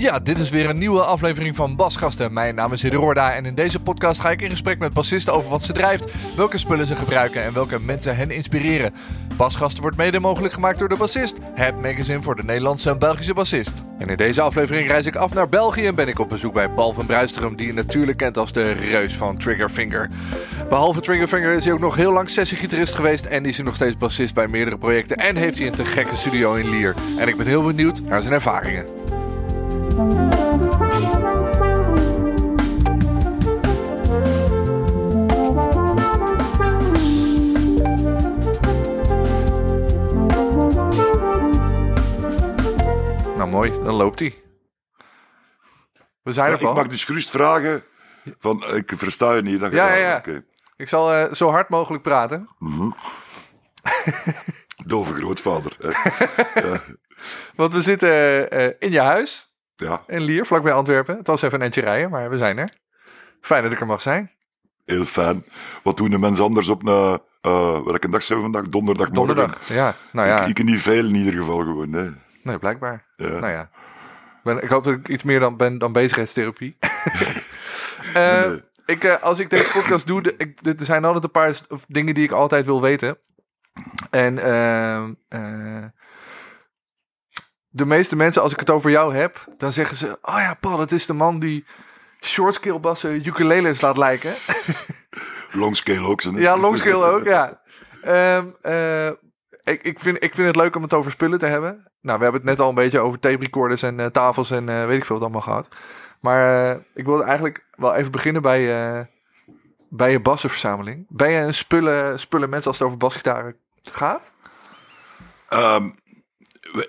Ja, dit is weer een nieuwe aflevering van Basgasten. Mijn naam is Hidde en in deze podcast ga ik in gesprek met bassisten over wat ze drijft, welke spullen ze gebruiken en welke mensen hen inspireren. Basgasten wordt mede mogelijk gemaakt door de bassist, het magazine voor de Nederlandse en Belgische bassist. En in deze aflevering reis ik af naar België en ben ik op bezoek bij Paul van Bruistrum, die je natuurlijk kent als de reus van Triggerfinger. Behalve Triggerfinger is hij ook nog heel lang sessiegitarist geweest en is hij nog steeds bassist bij meerdere projecten en heeft hij een te gekke studio in Lier. En ik ben heel benieuwd naar zijn ervaringen. Nou mooi, dan loopt hij. We zijn er Ik mag dus gerust vragen. Van, ik versta je niet. ja, ja, ja. Ik zal uh, zo hard mogelijk praten. Mm -hmm. Dove grootvader. Want we zitten uh, in je huis. Ja. In Lier, vlakbij Antwerpen. Het was even een eentje rijden, maar we zijn er. Fijn dat ik er mag zijn. Heel fijn. Wat doen de mensen anders op een... Uh, welke dag zijn we vandaag? Donderdag. Donderdag, ja. Nou ja. Ik, ik niet veel in ieder geval gewoon. Nee, nee blijkbaar. Ja. Nou ja. Ben, ik hoop dat ik iets meer dan ben dan bezigheidstherapie. uh, nee. ik, uh, als ik deze podcast doe, de, ik, er zijn altijd een paar dingen die ik altijd wil weten. En de meeste mensen, als ik het over jou heb, dan zeggen ze: Oh ja, Paul, dat is de man die shortscale bassen ukuleles laat lijken. Longscale ook. Ja, longscale ook, ja. Um, uh, ik, ik, vind, ik vind het leuk om het over spullen te hebben. Nou, we hebben het net al een beetje over tape recorders en uh, tafels en uh, weet ik veel wat allemaal gehad. Maar ik wilde eigenlijk wel even beginnen bij, bij je bassenverzameling. Ben je een spullen, spullen mensen als het over basgitaren gaat? Um,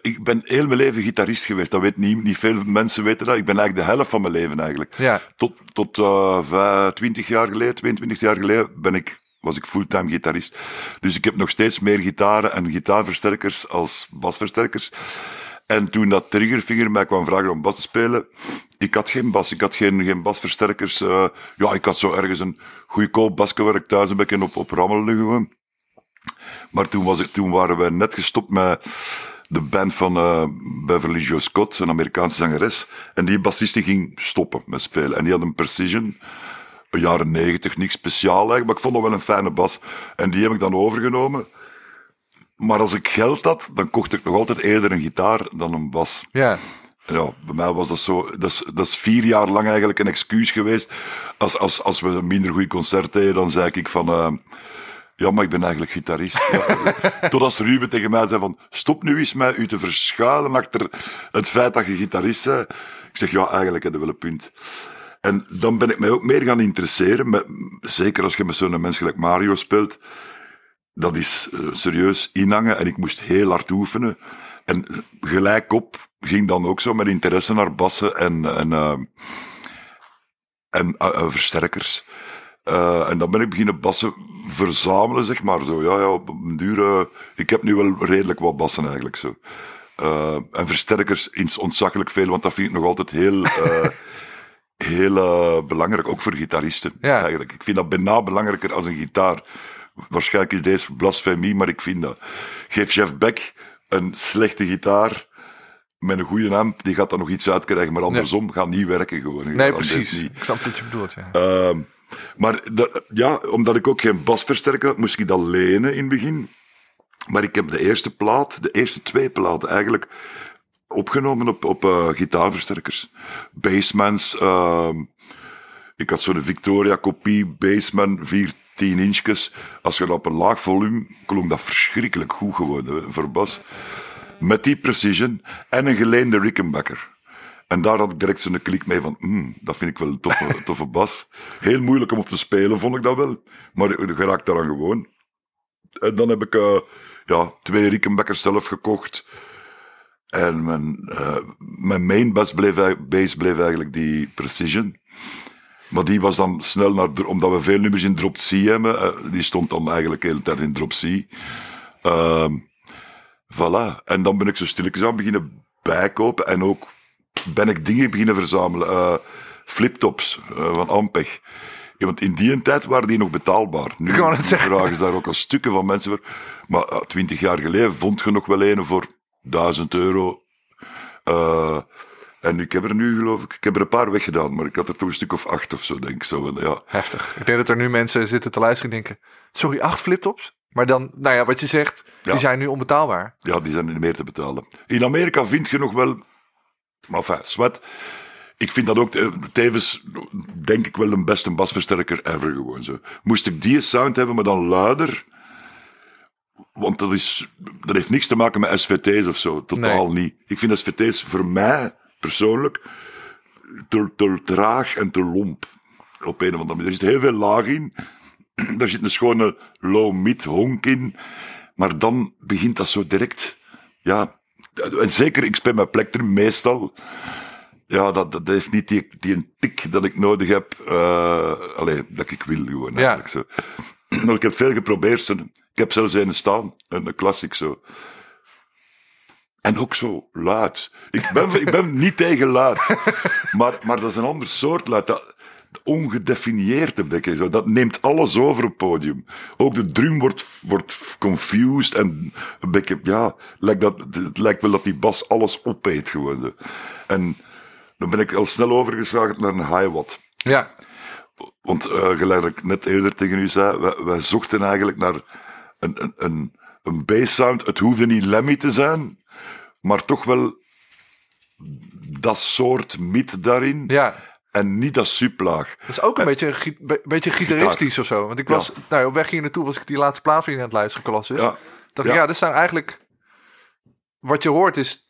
ik ben heel mijn leven gitarist geweest. Dat weet niet, niet veel mensen weten dat. Ik ben eigenlijk de helft van mijn leven eigenlijk. Ja. Tot, tot uh, 20 jaar geleden, 22 jaar geleden ben ik, was ik fulltime gitarist. Dus ik heb nog steeds meer gitaren en gitaarversterkers als basversterkers. En toen dat Triggerfinger mij kwam vragen om bas te spelen, ik had geen bas, ik had geen, geen basversterkers. Uh, ja, ik had zo ergens een goedkoop basje waar ik thuis een beetje op, op rammelde gewoon. Maar toen, was ik, toen waren we net gestopt met de band van uh, Beverly Joe Scott, een Amerikaanse zangeres. En die bassiste ging stoppen met spelen. En die had een Precision, een jaren negentig, niks speciaal eigenlijk, maar ik vond dat wel een fijne bas. En die heb ik dan overgenomen. Maar als ik geld had, dan kocht ik nog altijd eerder een gitaar dan een bas. Ja. Ja, bij mij was dat zo. Dat is, dat is vier jaar lang eigenlijk een excuus geweest. Als, als, als we een minder goed concert deden, dan zei ik van. Uh, ja, maar ik ben eigenlijk gitarist. Ja. Totdat Ruben tegen mij zei van, stop nu eens met u te verschuilen achter het feit dat je gitarist bent. Ik zeg, ja, eigenlijk heb je wel een punt. En dan ben ik mij ook meer gaan interesseren, met, zeker als je met zo'n mens gelijk Mario speelt. Dat is uh, serieus inhangen en ik moest heel hard oefenen. En gelijk op ging dan ook zo met interesse naar bassen en, en, uh, en uh, versterkers. Uh, en dan ben ik beginnen bassen verzamelen, zeg maar. Zo. Ja, ja, op een duur, ik heb nu wel redelijk wat bassen eigenlijk. Zo. Uh, en versterkers is ontzaglijk veel, want dat vind ik nog altijd heel, heel belangrijk. Ook voor gitaristen ja. eigenlijk. Ik vind dat bijna belangrijker als een gitaar. Waarschijnlijk is deze blasfemie, maar ik vind dat. Geef Jeff Beck een slechte gitaar met een goede amp, die gaat dan nog iets uitkrijgen, maar andersom nee. gaat niet werken gewoon. Nee, precies. Ik snap wat je bedoelt, ja. Uh, maar ja, omdat ik ook geen basversterker had, moest ik dat lenen in het begin. Maar ik heb de eerste plaat, de eerste twee platen eigenlijk, opgenomen op, op uh, gitaarversterkers. Basemans, uh, ik had zo de Victoria kopie, Baseman, 4 10 inchjes. Als je dat op een laag volume, klonk dat verschrikkelijk goed gewoon, hè, voor bas. met die precision en een geleende Rickenbacker. En daar had ik direct zo'n klik mee van, hmm, dat vind ik wel een toffe, toffe bas. Heel moeilijk om op te spelen, vond ik dat wel. Maar ik geraakt daaraan gewoon. En dan heb ik uh, ja, twee Rickenbackers zelf gekocht. En mijn, uh, mijn main bass bleef, bass bleef eigenlijk die Precision. Maar die was dan snel naar, omdat we veel nummers in drop C hebben, uh, die stond dan eigenlijk de hele tijd in drop C. Uh, voilà. En dan ben ik zo stilletjes aan beginnen bijkopen en ook ben ik dingen beginnen verzamelen. Uh, fliptops uh, van Ampeg. Ja, want in die tijd waren die nog betaalbaar. Nu vragen ze daar ook al stukken van mensen voor. Maar twintig jaar geleden vond je nog wel een voor duizend euro. Uh, en ik heb er nu, geloof ik, ik heb er een paar weggedaan, maar ik had er toch een stuk of acht of zo, denk ik. Zo, ja. Heftig. Ik denk dat er nu mensen zitten te luisteren en denken, sorry, acht fliptops? Maar dan, nou ja, wat je zegt, die zijn nu onbetaalbaar. Ja, die zijn niet meer te betalen. In Amerika vind je nog wel, maar enfin, zwet. Ik vind dat ook eh, tevens, denk ik wel, de beste basversterker ever gewoon zo. Moest ik die sound hebben, maar dan luider, want dat, is, dat heeft niks te maken met SVT's of zo. Totaal niet. Ik vind SVT's voor mij persoonlijk te, te traag en te lomp. Op een of andere manier. Er zit heel veel laag in. Daar zit een schone low-mid honk in. Maar dan begint dat zo direct. Ja. En zeker, ik speel mijn plektrum meestal. Ja, dat, dat heeft niet die, die een tik dat ik nodig heb. Uh, alleen, dat ik wil gewoon. Eigenlijk, zo. Maar ik heb veel geprobeerd. Ik heb zelfs een staan, een classic zo. En ook zo luid. Ik ben, ik ben niet tegen luid. Maar, maar dat is een ander soort luid. Dat, ongedefinieerde bekken. Zo. Dat neemt alles over op het podium. Ook de drum wordt, wordt confused en een beetje, ja, lijkt dat, het lijkt wel dat die bas alles opeet gewoon. Zo. En dan ben ik al snel overgeslagen naar een high-watt. Ja. Want uh, gelijk ik net eerder tegen u zei, wij, wij zochten eigenlijk naar een, een, een, een bass sound. Het hoefde niet Lemmy te zijn, maar toch wel dat soort mid daarin. Ja. En niet dat suplaag. Dat is ook een beetje, beetje gitaristisch of zo. Want ik was, nou, op weg hier naartoe was ik die laatste plaats aan het luisteren, Colossus. Ja. Dacht ja. ja, dat zijn eigenlijk... Wat je hoort is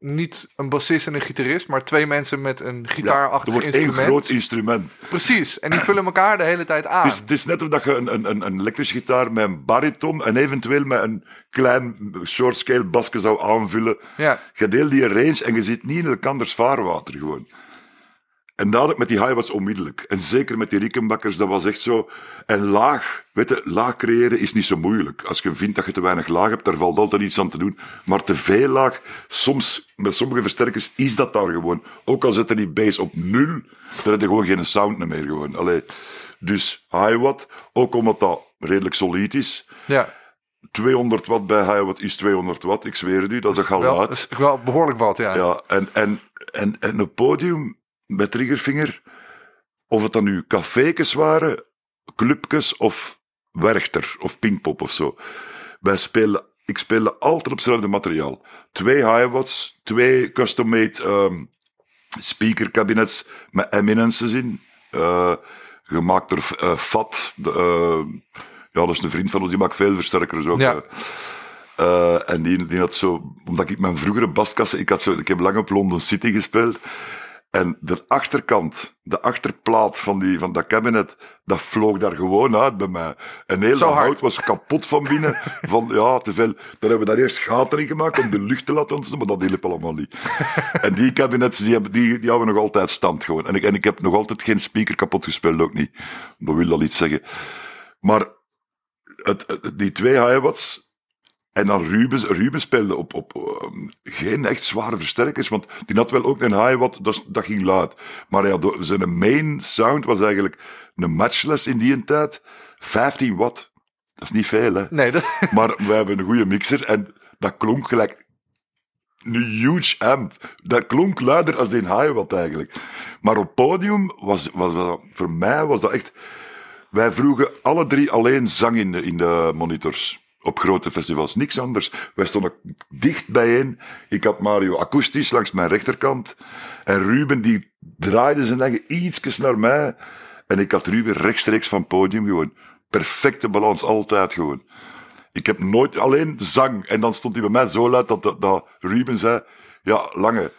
niet een bassist en een gitarist, maar twee mensen met een gitaarachtig ja, instrument. één groot instrument. Precies, en die vullen elkaar de hele tijd aan. Het is, het is net of dat je een, een, een elektrische gitaar met een bariton en eventueel met een klein short scale basje zou aanvullen. Ja. Je deelt die range en je zit niet in elkanders vaarwater gewoon. En dat met die high was onmiddellijk. En zeker met die Rickenbackers, dat was echt zo. En laag, weet je, laag creëren is niet zo moeilijk. Als je vindt dat je te weinig laag hebt, daar valt altijd iets aan te doen. Maar te veel laag, soms, met sommige versterkers is dat daar gewoon. Ook al zetten die bass op nul, dan heb je gewoon geen sound meer gewoon. Allee. Dus high watt, ook omdat dat redelijk solid is. Ja. 200 watt bij high watt is 200 watt, ik zweer het u, dat is al wel, laat. is wel behoorlijk wat, ja. Ja, en, en, en, en een podium met Triggerfinger, of het dan nu cafékes waren, clubjes of Werchter of Pinkpop of zo. Wij spelen, ik speelde altijd op hetzelfde materiaal. Twee hi-wats, twee custom-made um, speakerkabinets met eminences in. Uh, gemaakt door uh, Fat. Uh, ja, dat is een vriend van ons, die maakt veel versterkers ook. Ja. Uh, en die, die had zo, omdat ik mijn vroegere baskassen, ik, had zo, ik heb lang op London City gespeeld. En de achterkant, de achterplaat van, die, van dat cabinet, dat vloog daar gewoon uit bij mij. En heel dat hout was kapot van binnen. Van, ja, te veel. Dan hebben we daar eerst gaten in gemaakt om de lucht te laten ontstaan, maar dat hielp allemaal niet. en die cabinets, die, hebben, die, die houden nog altijd stand gewoon. En ik, en ik heb nog altijd geen speaker kapot gespeeld, ook niet. Dat wil dat iets zeggen. Maar het, het, die twee hi-wats, en dan Rubens, Rubens speelde op, op uh, geen echt zware versterkers, want die had wel ook een high wat dat, dat ging luid. Maar ja, zijn main sound was eigenlijk een matchless in die tijd, 15 watt. Dat is niet veel, hè? Nee, dat... Maar we hebben een goede mixer en dat klonk gelijk een huge amp. Dat klonk luider als een high watt eigenlijk. Maar op podium was, was, was voor mij was dat echt... Wij vroegen alle drie alleen zang in de, in de monitors op grote festivals. Niks anders. Wij stonden dicht bijeen. Ik had Mario akoestisch langs mijn rechterkant. En Ruben die draaide zijn eigen ietsjes naar mij. En ik had Ruben rechtstreeks van podium gewoon. Perfecte balans, altijd gewoon. Ik heb nooit alleen zang. En dan stond hij bij mij zo luid dat, dat, Ruben zei: Ja, lange.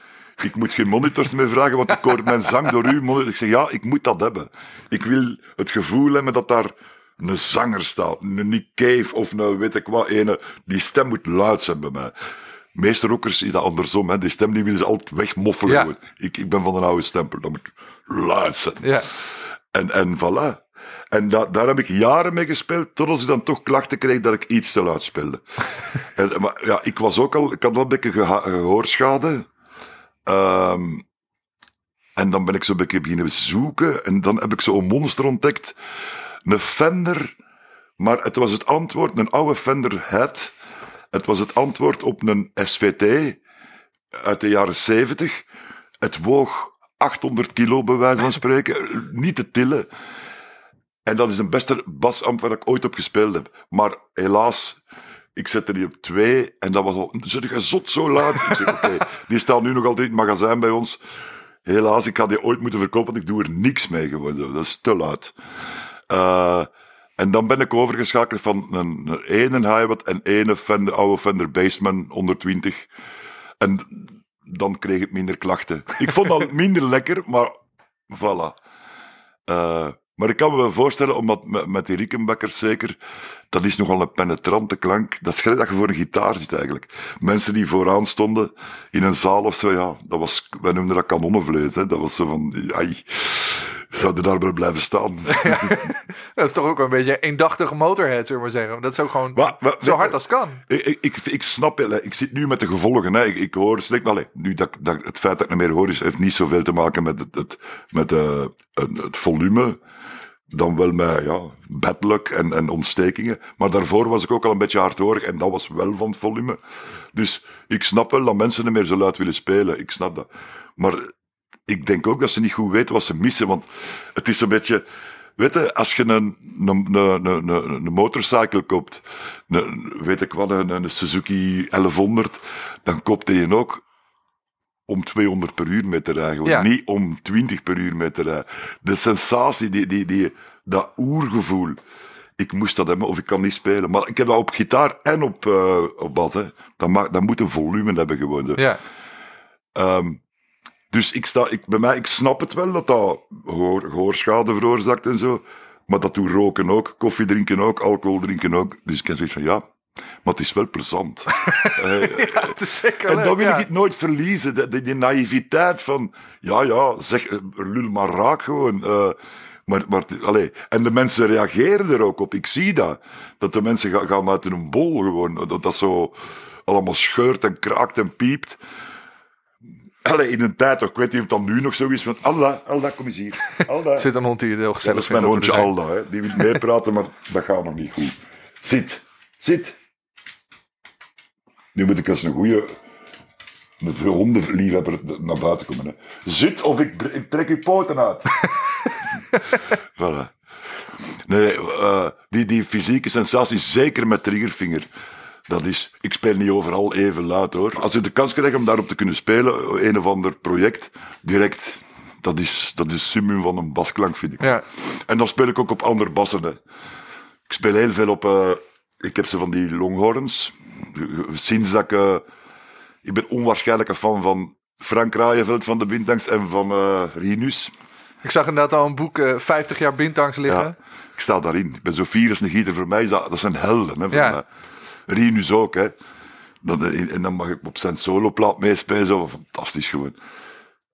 Ik moet geen monitors meer vragen, want ik hoor mijn zang door u. monitor." Ik zeg, ja, ik moet dat hebben. Ik wil het gevoel hebben dat daar een zanger staat. Een Nick Cave of een weet ik wat. Ene, die stem moet luid zijn bij mij. Meeste rockers is dat andersom. Hè. Die stem die willen ze altijd wegmoffelen. Ja. Ik, ik ben van een oude stempel. Dat moet luid zijn. Ja. En, en voilà. En da- daar heb ik jaren mee gespeeld, totdat ik dan toch klachten kreeg dat ik iets te luid speelde. en, maar ja, ik was ook al, ik had al een beetje gehoorschade. Ehm, en dan ben ik zo een beetje beginnen zoeken. En dan heb ik zo'n monster ontdekt. Een Fender. Maar het was het antwoord, een oude Fender Head. Het was het antwoord op een SVT uit de jaren 70. Het woog 800 kilo, bij wijze van spreken. Niet te tillen. En dat is een beste basamp waar ik ooit op gespeeld heb. Maar helaas, ik zette die op twee en dat was al... Zit je zot zo laat? Ik zeg, oké, die staat nu nog altijd in het magazijn bij ons. Helaas, ik had die ooit moeten verkopen, want ik doe er niks mee gewoon. zo. Dat is te luid. Eh, en dan ben ik overgeschakeld van een, een ene Hiwatt en ene Fender, oude Fender Bassman 120. En dan kreeg ik minder klachten. Ik vond dat minder lekker, maar voilà. Eh, maar ik kan me wel voorstellen, omdat met, met die Rickenbackers zeker, dat is nogal een penetrante klank. Dat is gelijk dat je voor een gitaar zit eigenlijk. Mensen die vooraan stonden in een zaal of zo, ja, dat was, wij noemden dat kanonnenvlees. Hè. Dat was zo van, ai, zouden daar wel blijven staan. Dat is toch ook een beetje een eendachtige motorhead, zullen we maar zeggen. Dat is ook gewoon Maar- maar- zo hard als kan. Ik, ik, ik, ik snap het. Ik zit nu met de gevolgen. Hè. Ik, ik hoor slecht. maar nu dat, dat, het feit dat ik niet meer hoor, is, heeft niet zoveel te maken met het, het, met, het, het volume. Dan wel met ja, bad luck en, en ontstekingen. Maar daarvoor was ik ook al een beetje hardhorig. En dat was wel van het volume. Dus ik snap wel dat mensen niet meer zo luid willen spelen. Ik snap dat. Maar ik denk ook dat ze niet goed weten wat ze missen. Want het is een beetje. Weet je, als je een, een, een, een, een, motorcycle koopt, een, weet ik wat, een, een Suzuki 1100, dan koopt hij je ook om 200 per uur mee te rijden. Ja. Niet om 20 per uur mee te rijden. De sensatie, die, die, die, dat oergevoel. Ik moest dat hebben of ik kan niet spelen. Maar ik heb dat op gitaar en op, eh, op bas. Hè. Dat, ma- dat moet een volume hebben gewoon. Zo. Ja. Ehm, dus ik, sta, ik, bij mij, ik snap het wel dat dat gehoor, gehoorschade veroorzaakt en zo. Maar dat doet roken ook, koffie drinken ook, alcohol drinken ook. Dus ik heb zoiets van, ja, maar het is wel plezant. Eh, ja, het is zeker en leuk, dat wil ja. ik het nooit verliezen. Die, die, die naïviteit van, ja, ja, zeg, eh, lul maar raak gewoon. eh, maar, maar, allee. En de mensen reageren er ook op. Ik zie dat. Dat de mensen gaan, gaan uit hun bol gewoon. Dat dat zo allemaal scheurt en kraakt en piept. Allee, in een tijd ik weet niet of dat nu nog zo is van, Alda, Alda, kom eens hier. Alda. Zit een hond het heel gezellig dat is mijn hondje Alda, hè. die wil meepraten, maar dat gaat nog niet goed. Zit, zit. Nu moet ik als een goede een hondenliefhebber naar buiten komen. Hè. Zit of ik trek je poten uit. voilà. Nee, eh, die, die fysieke sensatie, zeker met triggervinger. Dat is, ik speel niet overal even luid hoor. Als je de kans krijgt om daarop te kunnen spelen, een of ander project, direct, dat is, dat is summum van een basklank, vind ik. Ja. En dan speel ik ook op andere bassen. Hè. Ik speel heel veel op. eh, ik heb ze van die longhorns. Sinds dat ik. eh, ik ben onwaarschijnlijk een fan van Frank Raaienveld van de Windtanks en van eh Rinus. Ik zag inderdaad al een boek eh 50 jaar Bintangs liggen. Ja, ik sta daarin. Ik ben zo fier als een gieter. Voor mij dat zijn helden. Hè, van, Ja. Eh, Rinus ook. Hè. Dan, eh, en dan mag ik op zijn soloplaat meespelen. Zo, fantastisch gewoon.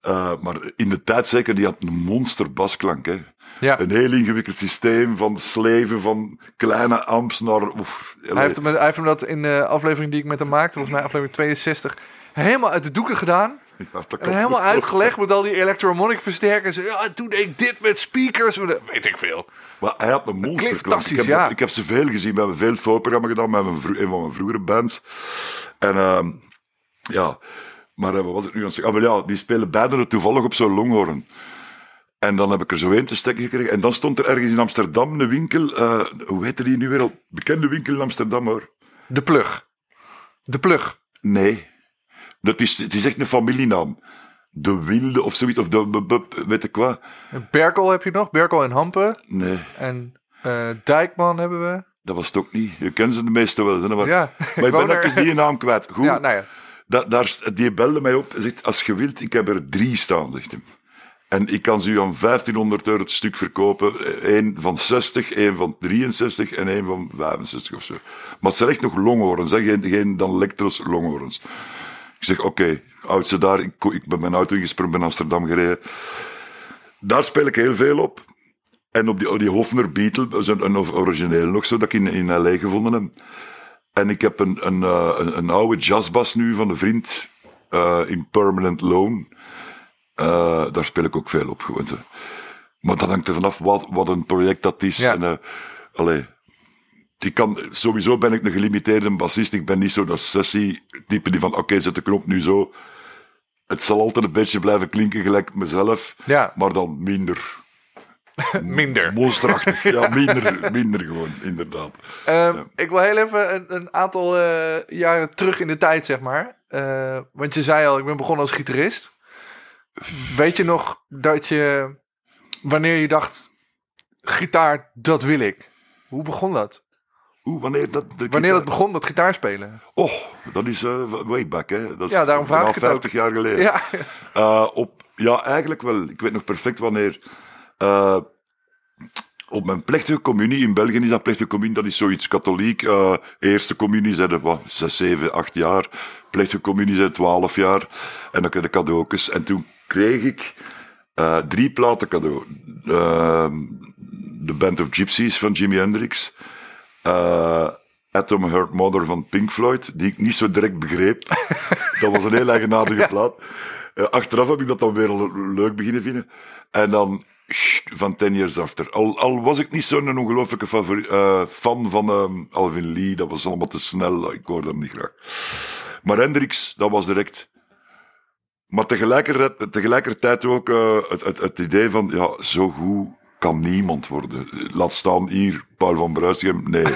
Eh, maar in de tijd zeker, die had een monster basklank. Hè. Ja. Een heel ingewikkeld systeem van sleven, van kleine amps naar... Oef, Hij, heeft hem, hij heeft hem dat in de aflevering die ik met hem maakte, volgens mij aflevering 62, helemaal uit de doeken gedaan. Ja, En helemaal uitgelegd met al die electromonic versterkers. Ja, toen deed ik dit met speakers. Weet ik veel. Maar hij had een monster. fantastisch, ik, heb, ja. ik heb ze veel gezien. We hebben veel voorprogramma gedaan met mijn een van mijn vroegere bands. En ehm, ja, maar eh, wat was het nu aan het zeggen? Ah, ja, die spelen beide toevallig op zo'n longhorn. En dan heb ik er zo één te stekken gekregen. En dan stond er ergens in Amsterdam een winkel. eh, hoe heette die nu weer al? Bekende winkel in Amsterdam hoor. De plug. De plug. Nee. Dat is, het is echt een familienaam. De Wilde of zoiets. Of de, b- b- weet ik wat. Berkel heb je nog. Berkel en Hampen. Nee. En eh, Dijkman hebben we. Dat was het ook niet. Je kent ze de meeste wel. Hè, maar, Ja, maar ik ben even die naam kwijt. Goed, Ja, nou ja. Da- daar, die belde mij op en zegt, als je wilt, ik heb er drie staan, zegt hij. En ik kan ze u aan 1500 euro het stuk verkopen. Eén van 60, één van 63 en één van 65 of zo. Maar het zijn echt nog longhorens, hè? Geen, geen dan Lectros longhorens. Ik zeg, oké, houd ze daar. Ik, ik ben mijn auto ingesprongen, ben Amsterdam gereden. Daar speel ik heel veel op. En op die, op die Hofner Beatle, een, een origineel nog zo, dat ik in, in L.A. gevonden heb. En ik heb een, een, eh, een, een oude jazzbas nu van een vriend eh, in Permanent Loan. Eh, daar speel ik ook veel op gewoon zo. Maar dat hangt er vanaf wat, wat een project dat is. Ja. En, allee, ik kan, sowieso ben ik een gelimiteerde bassist. Ik ben niet zo dat sessie-type die van oké, zet de knop nu zo. Het zal altijd een beetje blijven klinken gelijk mezelf, Ja, maar dan minder. minder. Monsterachtig. ja, minder, minder gewoon, inderdaad. Ehm, Ik wil heel even een, een aantal eh, jaren terug in de tijd, zeg maar. Eh, want je zei al, ik ben begonnen als gitarist. Weet je nog dat je, wanneer je dacht, gitaar, dat wil ik. Hoe begon dat? Oeh, wanneer dat... de Wanneer dat begon, dat gitaarspelen? Oh, dat is eh, way back, hè. Dat is Ja, daarom vraag ik het ook. 50 jaar geleden. Ja, Eh, op, ja, eigenlijk wel. Ik weet nog perfect wanneer. eh, op mijn plechtige communie in België is dat plechtige communie, dat is zoiets katholiek. eerste communie zijn wat, 6, 7, 8 jaar. Plechtige communie zijn 12 jaar. En dan kreeg ik cadeautjes. En toen kreeg ik drie platen cadeau. The Band of Gypsies van Jimi Hendrix. Eh, Atom Heart Mother van Pink Floyd, die ik niet zo direct begreep. dat was een heel eigenaardige plaat. Eh, achteraf heb ik dat dan weer leuk beginnen vinden. En dan Shh, van Ten Years After. Al, al was ik niet zo'n ongelooflijke favori- eh, fan van ehm, Alvin Lee, dat was allemaal te snel, ik hoorde hem niet graag. Maar Hendrix, dat was direct. Maar tegelijkertijd, tegelijkertijd ook het, het, het idee van, ja, zo goed kan niemand worden. Laat staan hier, Paul van Bruisgem, nee.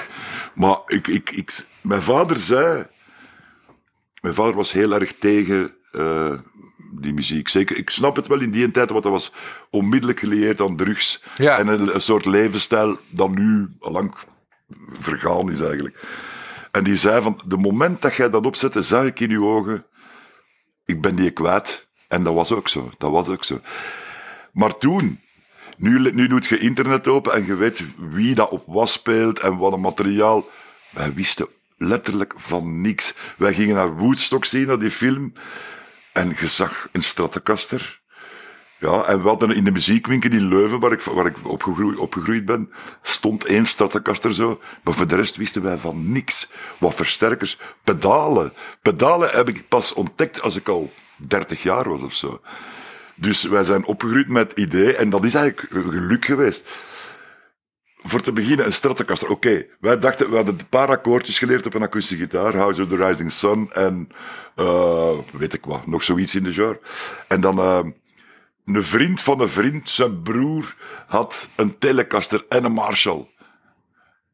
Maar ik, ik, ik, mijn vader zei, mijn vader was heel erg tegen eh, die muziek. Zeker, ik snap het wel in die tijd, want dat was onmiddellijk gelieerd aan drugs. Ja. En een, een soort levensstijl dat nu al lang vergaan is eigenlijk. En die zei van, de moment dat jij dat opzette, zag ik in uw ogen, ik ben die kwijt. En dat was ook zo, dat was ook zo. Maar toen, nu, nu doet je internet open en je weet wie dat op was speelt en wat een materiaal. Wij wisten letterlijk van niks. Wij gingen naar Woodstock zien, naar die film. En je zag een Stratocaster. Ja, en we hadden in de muziekwinkel in Leuven, waar ik, waar ik opgegroeid, ben, stond één Stratocaster zo. Maar voor de rest wisten wij van niks. Wat versterkers, pedalen. Pedalen heb ik pas ontdekt als ik al 30 jaar was of zo. Dus wij zijn opgegroeid met het idee, en dat is eigenlijk geluk geweest. Voor te beginnen, een Stratocaster. Oké, wij dachten, we hadden een paar akkoordjes geleerd op een akoestische gitaar. House of the Rising Sun en, eh, weet ik wat, nog zoiets in de genre. En dan, eh, een vriend van een vriend, zijn broer, had een Telecaster en een Marshall.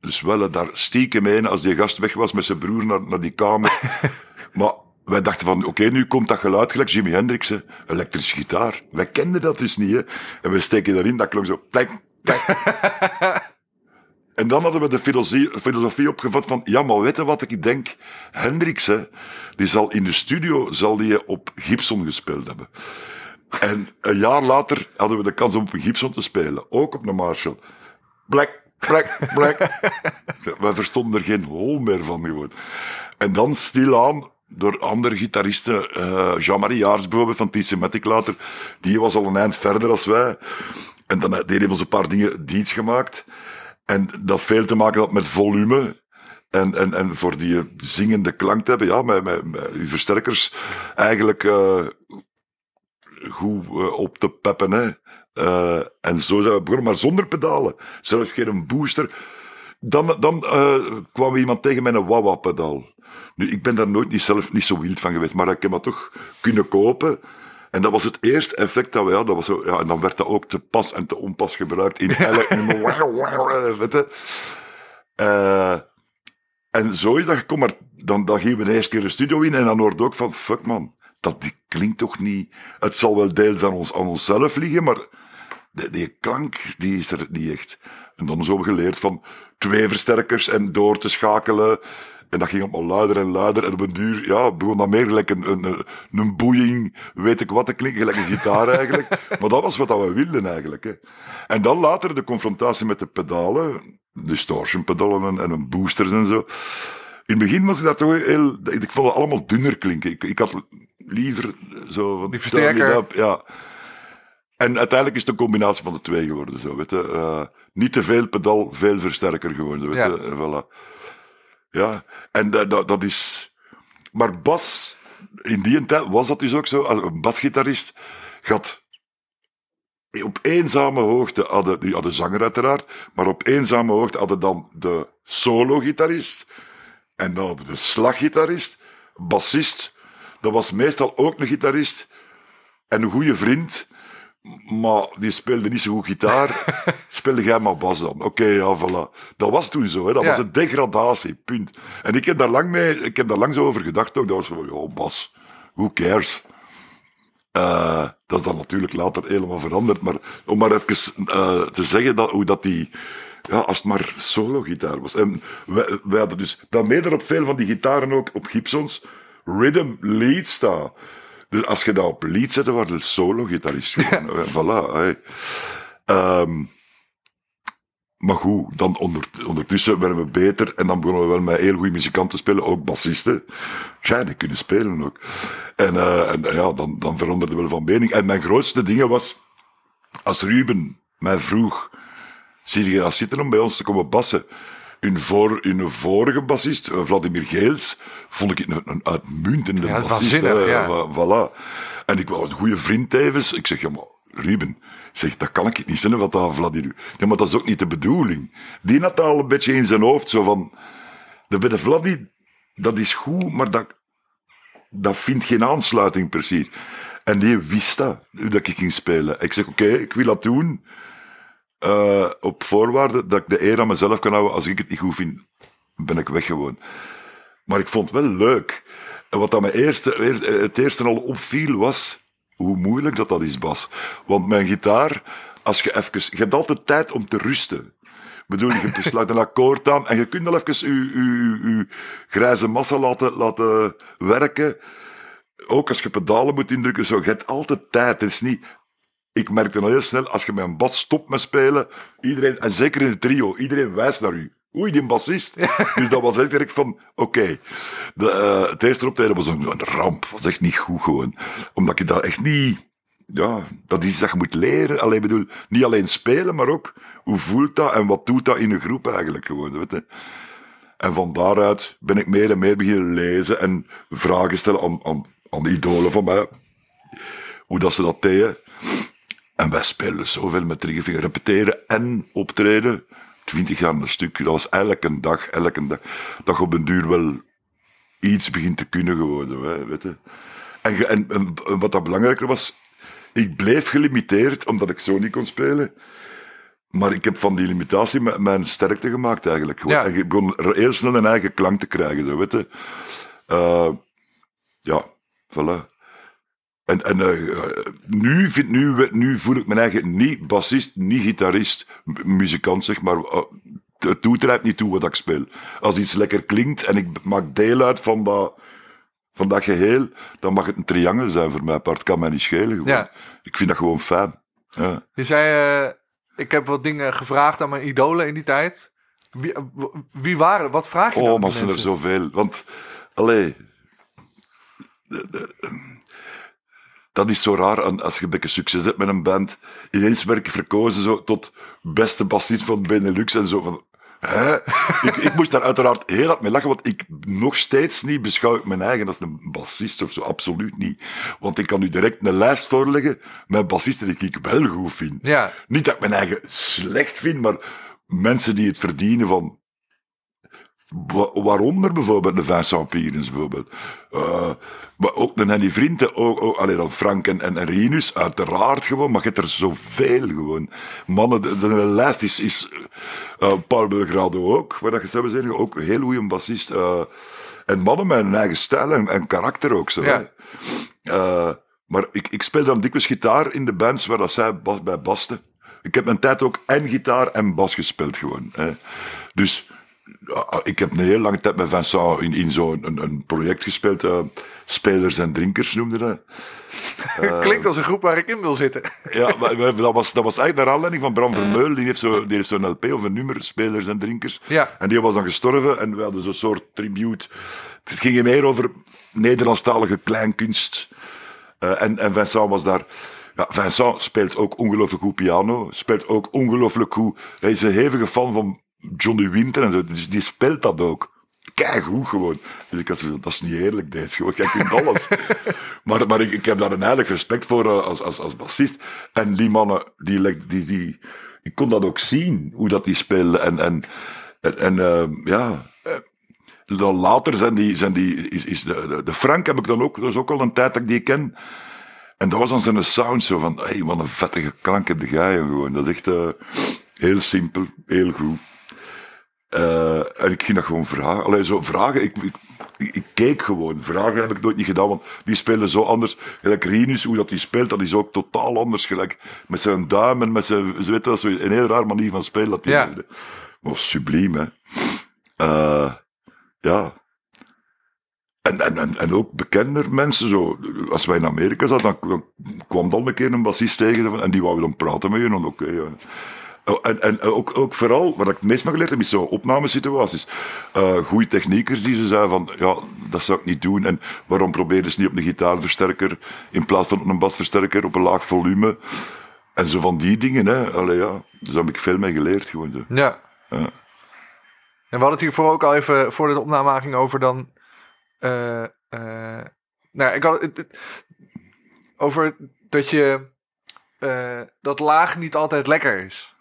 Dus wel daar stiekem heen als die gast weg was met zijn broer naar, naar die kamer. maar wij dachten van, oké, nu komt dat geluid gelijk Jimi Hendrix, hè. elektrische gitaar. Wij kenden dat dus niet, hè. En we steken daarin, dat klonk zo, plek, plek. En dan hadden we de filosofie, filosofie opgevat van, ja, maar weet je wat ik denk? Hendrix, hè, die zal in de studio zal die op Gibson gespeeld hebben. En een jaar later hadden we de kans om op een Gibson te spelen. Ook op een Marshall. Black, black, black. we verstonden er geen hol meer van gewoon. En dan stilaan door andere gitaristen, eh, Jean-Marie Jaars bijvoorbeeld van T-Sematic later, die was al een eind verder als wij. En dan deed hij ons een paar dingen diets gemaakt. En dat veel te maken had met volume. En, en, en voor die zingende klank te hebben, ja, met, met, versterkers eigenlijk eh, goed eh, op te peppen. Hè. En zo zijn we begonnen, maar zonder pedalen. Zelfs geen booster. Dan, dan kwam iemand tegen met een wah-wah-pedaal. Nu, ik ben daar nooit niet zelf niet zo wild van geweest, maar ik heb dat toch kunnen kopen. En dat was het eerste effect dat we hadden. Dat was zo, ja, en dan werd dat ook te pas en te onpas gebruikt in elk nummer. Weet je? Eh, en zo is dat gekomen. Maar dan, dan gingen we de eerste keer de studio in en dan hoorde ook van, fuck man, dat die klinkt toch niet... Het zal wel deels aan, ons, aan onszelf liggen, maar die, die klank, die is er niet echt. En dan zo geleerd van twee versterkers en door te schakelen. En dat ging allemaal luider en luider. En op een duur, ja, begon dat meer gelijk een, een, een boeiing, weet ik wat, te klinken, gelijk een gitaar eigenlijk. maar dat was wat we wilden eigenlijk. Hè. En dan later de confrontatie met de pedalen, distortion pedalen en, en een boosters en zo. In het begin was ik dat toch heel, ik vond het allemaal dunner klinken. Ik, ik had liever zo van... Die versterker. Ja. En uiteindelijk is het een combinatie van de twee geworden, zo, weet je. Uh, niet te veel pedal, veel versterker geworden, weet je. Ja. Voilà. Ja, en dat, dat, is... Maar bas, in die tijd was dat dus ook zo. Als een basgitarist gaat op eenzame hoogte hadden, die hadden zanger uiteraard, maar op eenzame hoogte hadden dan de solo-gitarist en dan de slaggitarist, bassist, dat was meestal ook een gitarist en een goede vriend, maar die speelde niet zo goed gitaar. speelde jij maar bas dan. Oké, ja, voilà. Dat was toen zo, hè. dat was een degradatie, punt. En ik heb daar lang, mee, ik heb daar lang zo over gedacht ook. Dat was van, ja, bas, who cares? Uh, dat is dan natuurlijk later helemaal veranderd. Maar om maar even uh, te zeggen dat, hoe dat die... Ja, als het maar solo-gitaar was. En wij, wij hadden dus... Daarmee er op veel van die gitaren ook, op Gibsons, rhythm lead staan. Dus als je dat op lied zette, waren de solo-gitarist. voilà. Hey. Um, maar goed, dan onder, ondertussen werden we beter en dan begonnen we wel met heel goede muzikanten te spelen, ook bassisten. Tja, die kunnen spelen ook. En, uh, en ja, dan, dan veranderde wel van mening. En mijn grootste dingen was, als Ruben mij vroeg, zie je dat zitten om bij ons te komen bassen? Hun, voor, hun vorige bassist, eh, Vladimir Geels, vond ik een, een uitmuntende ja, bassist. ja. Voilà. En ik was een goede vriend tevens. Ik zeg, ja maar, Ruben, zeg, dat kan ik niet zijn wat dat Vladimir... Ja, maar dat is ook niet de bedoeling. Die had al een beetje in zijn hoofd, zo van... De, de Vladdy, dat is goed, maar dat, dat vindt geen aansluiting precies. En die wist dat, dat ik ging spelen. Ik zeg, oké, ik wil dat doen. Uh, op voorwaarde dat ik de eer aan mezelf kan houden. Als ik het niet goed vind, ben ik weg gewoon. Maar ik vond het wel leuk. En wat dat me eerste, het eerste al opviel was hoe moeilijk dat, dat is, Bas. Want mijn gitaar, als je even, je hebt altijd tijd om te rusten. Bedoel, je sluit een akkoord aan en je kunt wel even je, je, je grijze massa laten, laten werken. Ook als je pedalen moet indrukken, zo, je hebt altijd tijd. Het is niet, ik merkte al heel snel, als je met een bas stopt met spelen, iedereen, en zeker in het trio, iedereen wijst naar u. Oei, die bassist. dus dat was echt direct van, oké. Okay. Uh, het eerste optreden was een, een ramp. was echt niet goed gewoon. Omdat je dat echt niet... Ja, dat is dat je moet leren. Alleen bedoel, niet alleen spelen, maar ook hoe voelt dat en wat doet dat in een groep eigenlijk gewoon. Weet je? En van daaruit ben ik meer en meer beginnen lezen en vragen stellen aan, aan, aan de idolen van mij. Hoe dat ze dat deden. En wij spelen zoveel met Triggerfinger. Repeteren en optreden. Twintig jaar een stuk. Dat was elke dag, elke dag. Dat op een duur wel iets begint te kunnen geworden. Weet je. En, en, en wat dat belangrijker was, ik bleef gelimiteerd omdat ik zo niet kon spelen. Maar ik heb van die limitatie mijn sterkte gemaakt eigenlijk. Ja. En ik begon heel snel een eigen klank te krijgen. Zo, weet je. Uh, ja, voilà. En, en uh, nu, vind, nu, nu voel ik me eigen niet bassist, niet gitarist, muzikant zeg maar. Uh, het doet er niet toe wat ik speel. Als iets lekker klinkt en ik maak deel uit van dat, van dat geheel, dan mag het een triangel zijn voor mij apart. kan mij niet schelen. Gewoon. Ja. Ik vind dat gewoon fijn. Ja. Je zei, uh, ik heb wat dingen gevraagd aan mijn idolen in die tijd. Wie, wie waren, wat vraag je Oh, maar zijn er zoveel. Want, allee... De, de, dat is zo raar als je een beetje succes hebt met een band. Ineens werd ik verkozen zo, tot beste bassist van Benelux en zo. Van, hè? ik, ik, moest daar uiteraard heel hard mee lachen, want ik nog steeds niet beschouw ik mijn eigen als een bassist of zo. Absoluut niet. Want ik kan u direct een lijst voorleggen met bassisten die ik wel goed vind. Ja. Niet dat ik mijn eigen slecht vind, maar mensen die het verdienen van Waaronder bijvoorbeeld de Vincent Pierens, bijvoorbeeld. Uh, maar ook de Henny Vrienden, ook, ook alleen dan Frank en, en Rinus, uiteraard gewoon, maar je hebt er zoveel gewoon. Mannen, de, de lijst is, is uh, Paul Belgrado ook, waar dat je zou zeggen, ook een heel goede bassist. Uh, en mannen met een eigen stijl en, en karakter ook zo. Ja. maar ik, ik speel dan dikwijls gitaar in de bands waar dat zij bas, bij basten. Ik heb een tijd ook en gitaar en bas gespeeld gewoon. Hè. Dus ik heb een heel lange tijd met Vincent in, in zo'n een, een project gespeeld. eh, Spelers en Drinkers noemde dat. Klinkt als een groep waar ik in wil zitten. Ja, maar dat was, dat was eigenlijk naar aanleiding van Bram Vermeulen. Die heeft zo- die heeft zo'n LP of een nummer, Spelers en Drinkers. Ja. En die was dan gestorven en we hadden zo'n soort tribute. Het ging meer over Nederlandstalige kleinkunst. Eh, en, en Vincent was daar. Ja, Vincent speelt ook ongelooflijk goed piano. Speelt ook ongelooflijk goed. Hij is een hevige fan van Johnny Winter en zo. Dus die speelt dat ook. Kijk goed gewoon. Dus ik had zo, dat is niet eerlijk, deze gewoon. Jij kunt alles. maar maar ik, ik heb daar een heilig respect voor eh, als, als, als bassist. En die mannen, die, die, die, ik kon dat ook zien, hoe dat die speelden. En, en, en, en eh, ja, eh, dan later zijn die, zijn die is, is de, de, de Frank heb ik dan ook, dat is ook al een tijd dat ik die ken. En dat was dan zijn sound zo van, hey, wat een vettige klank heb jij gewoon. Dat is echt eh, heel simpel, heel goed. Eh, en ik ging dat gewoon vragen. Allee, zo vragen. Ik, ik, ik, keek gewoon. Vragen heb ik nooit niet gedaan, want die spelen zo anders. Gelijk Rinus, hoe dat die speelt, dat is ook totaal anders. Gelijk met zijn duim en met zijn... Ze weten dat zo een heel raar manier van spelen. Dat die Ja. Maar subliem, hè. Eh, ja. En, en, en, en ook bekender mensen, zo, als wij in Amerika zaten, dan, dan kwam dan een keer een bassist tegen en die wou dan praten met je. En oké, ja. Oh, En, en ook, ook vooral, wat ik het meest van geleerd heb, is zo opnamesituaties. Eh goede techniekers die ze zeiden van, ja, dat zou ik niet doen. En waarom proberen ze niet op een gitaarversterker in plaats van op een basversterker op een laag volume? En zo van die dingen, hè. Allee, ja, dus daar heb ik veel mee geleerd, gewoon zo. Ja. Ja. En we hadden het hiervoor ook al even, voor de opname ging over dan... eh, nou, ik had het, het- over dat je... dat laag niet altijd lekker is.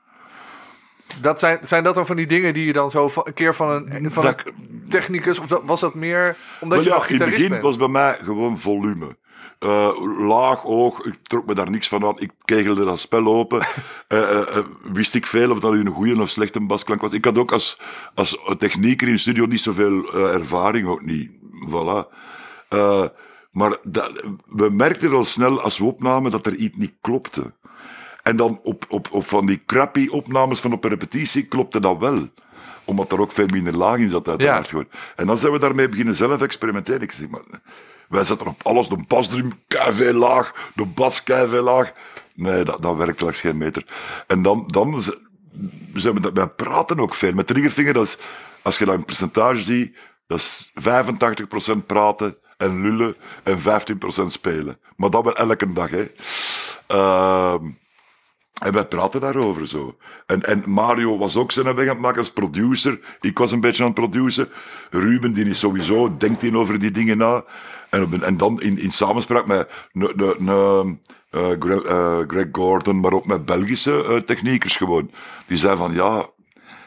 Dat zijn, zijn dat dan van die dingen die je dan zo van, een keer van een, van Dat- een technicus... Of was dat meer omdat je ja, in het begin bent? was bij mij gewoon volume. Eh, laag oog, ik trok me daar niks van aan. Ik kegelde dat spel open. Eh, eh, wist ik veel of dat een goede of slechte basklank was. Ik had ook als, als technieker in de studio niet zoveel ervaring, ook niet. Voilà. Maar dat, we merkten al snel als we opnamen dat er iets niet klopte. En dan op, op, op van die crappy opnames van op een repetitie klopte dat wel. Omdat er ook veel minder laag in zat uiteraard. Ja. En dan zijn we daarmee beginnen zelf experimenteren. Ik zeg maar, wij zetten op alles, de basdrum keiveel laag, de bas keiveel laag. Nee, dat, dat werkt langs geen meter. En dan, dan zijn we dat, wij praten ook veel. Met triggervinger, dat is, als je dat in percentage ziet, dat is 85% praten en lullen en 15% spelen. Maar dat wel elke dag, hè. Ehm, en wij praten daarover zo. En, en Mario was ook zijn weg aan het maken als producer. Ik was een beetje aan het produceren. Ruben, die is sowieso, denkt hij over die dingen na. En, en dan in, in samenspraak met ne, eh, eh, Greg Gordon, maar ook met Belgische eh, techniekers gewoon. Die zeiden van, ja,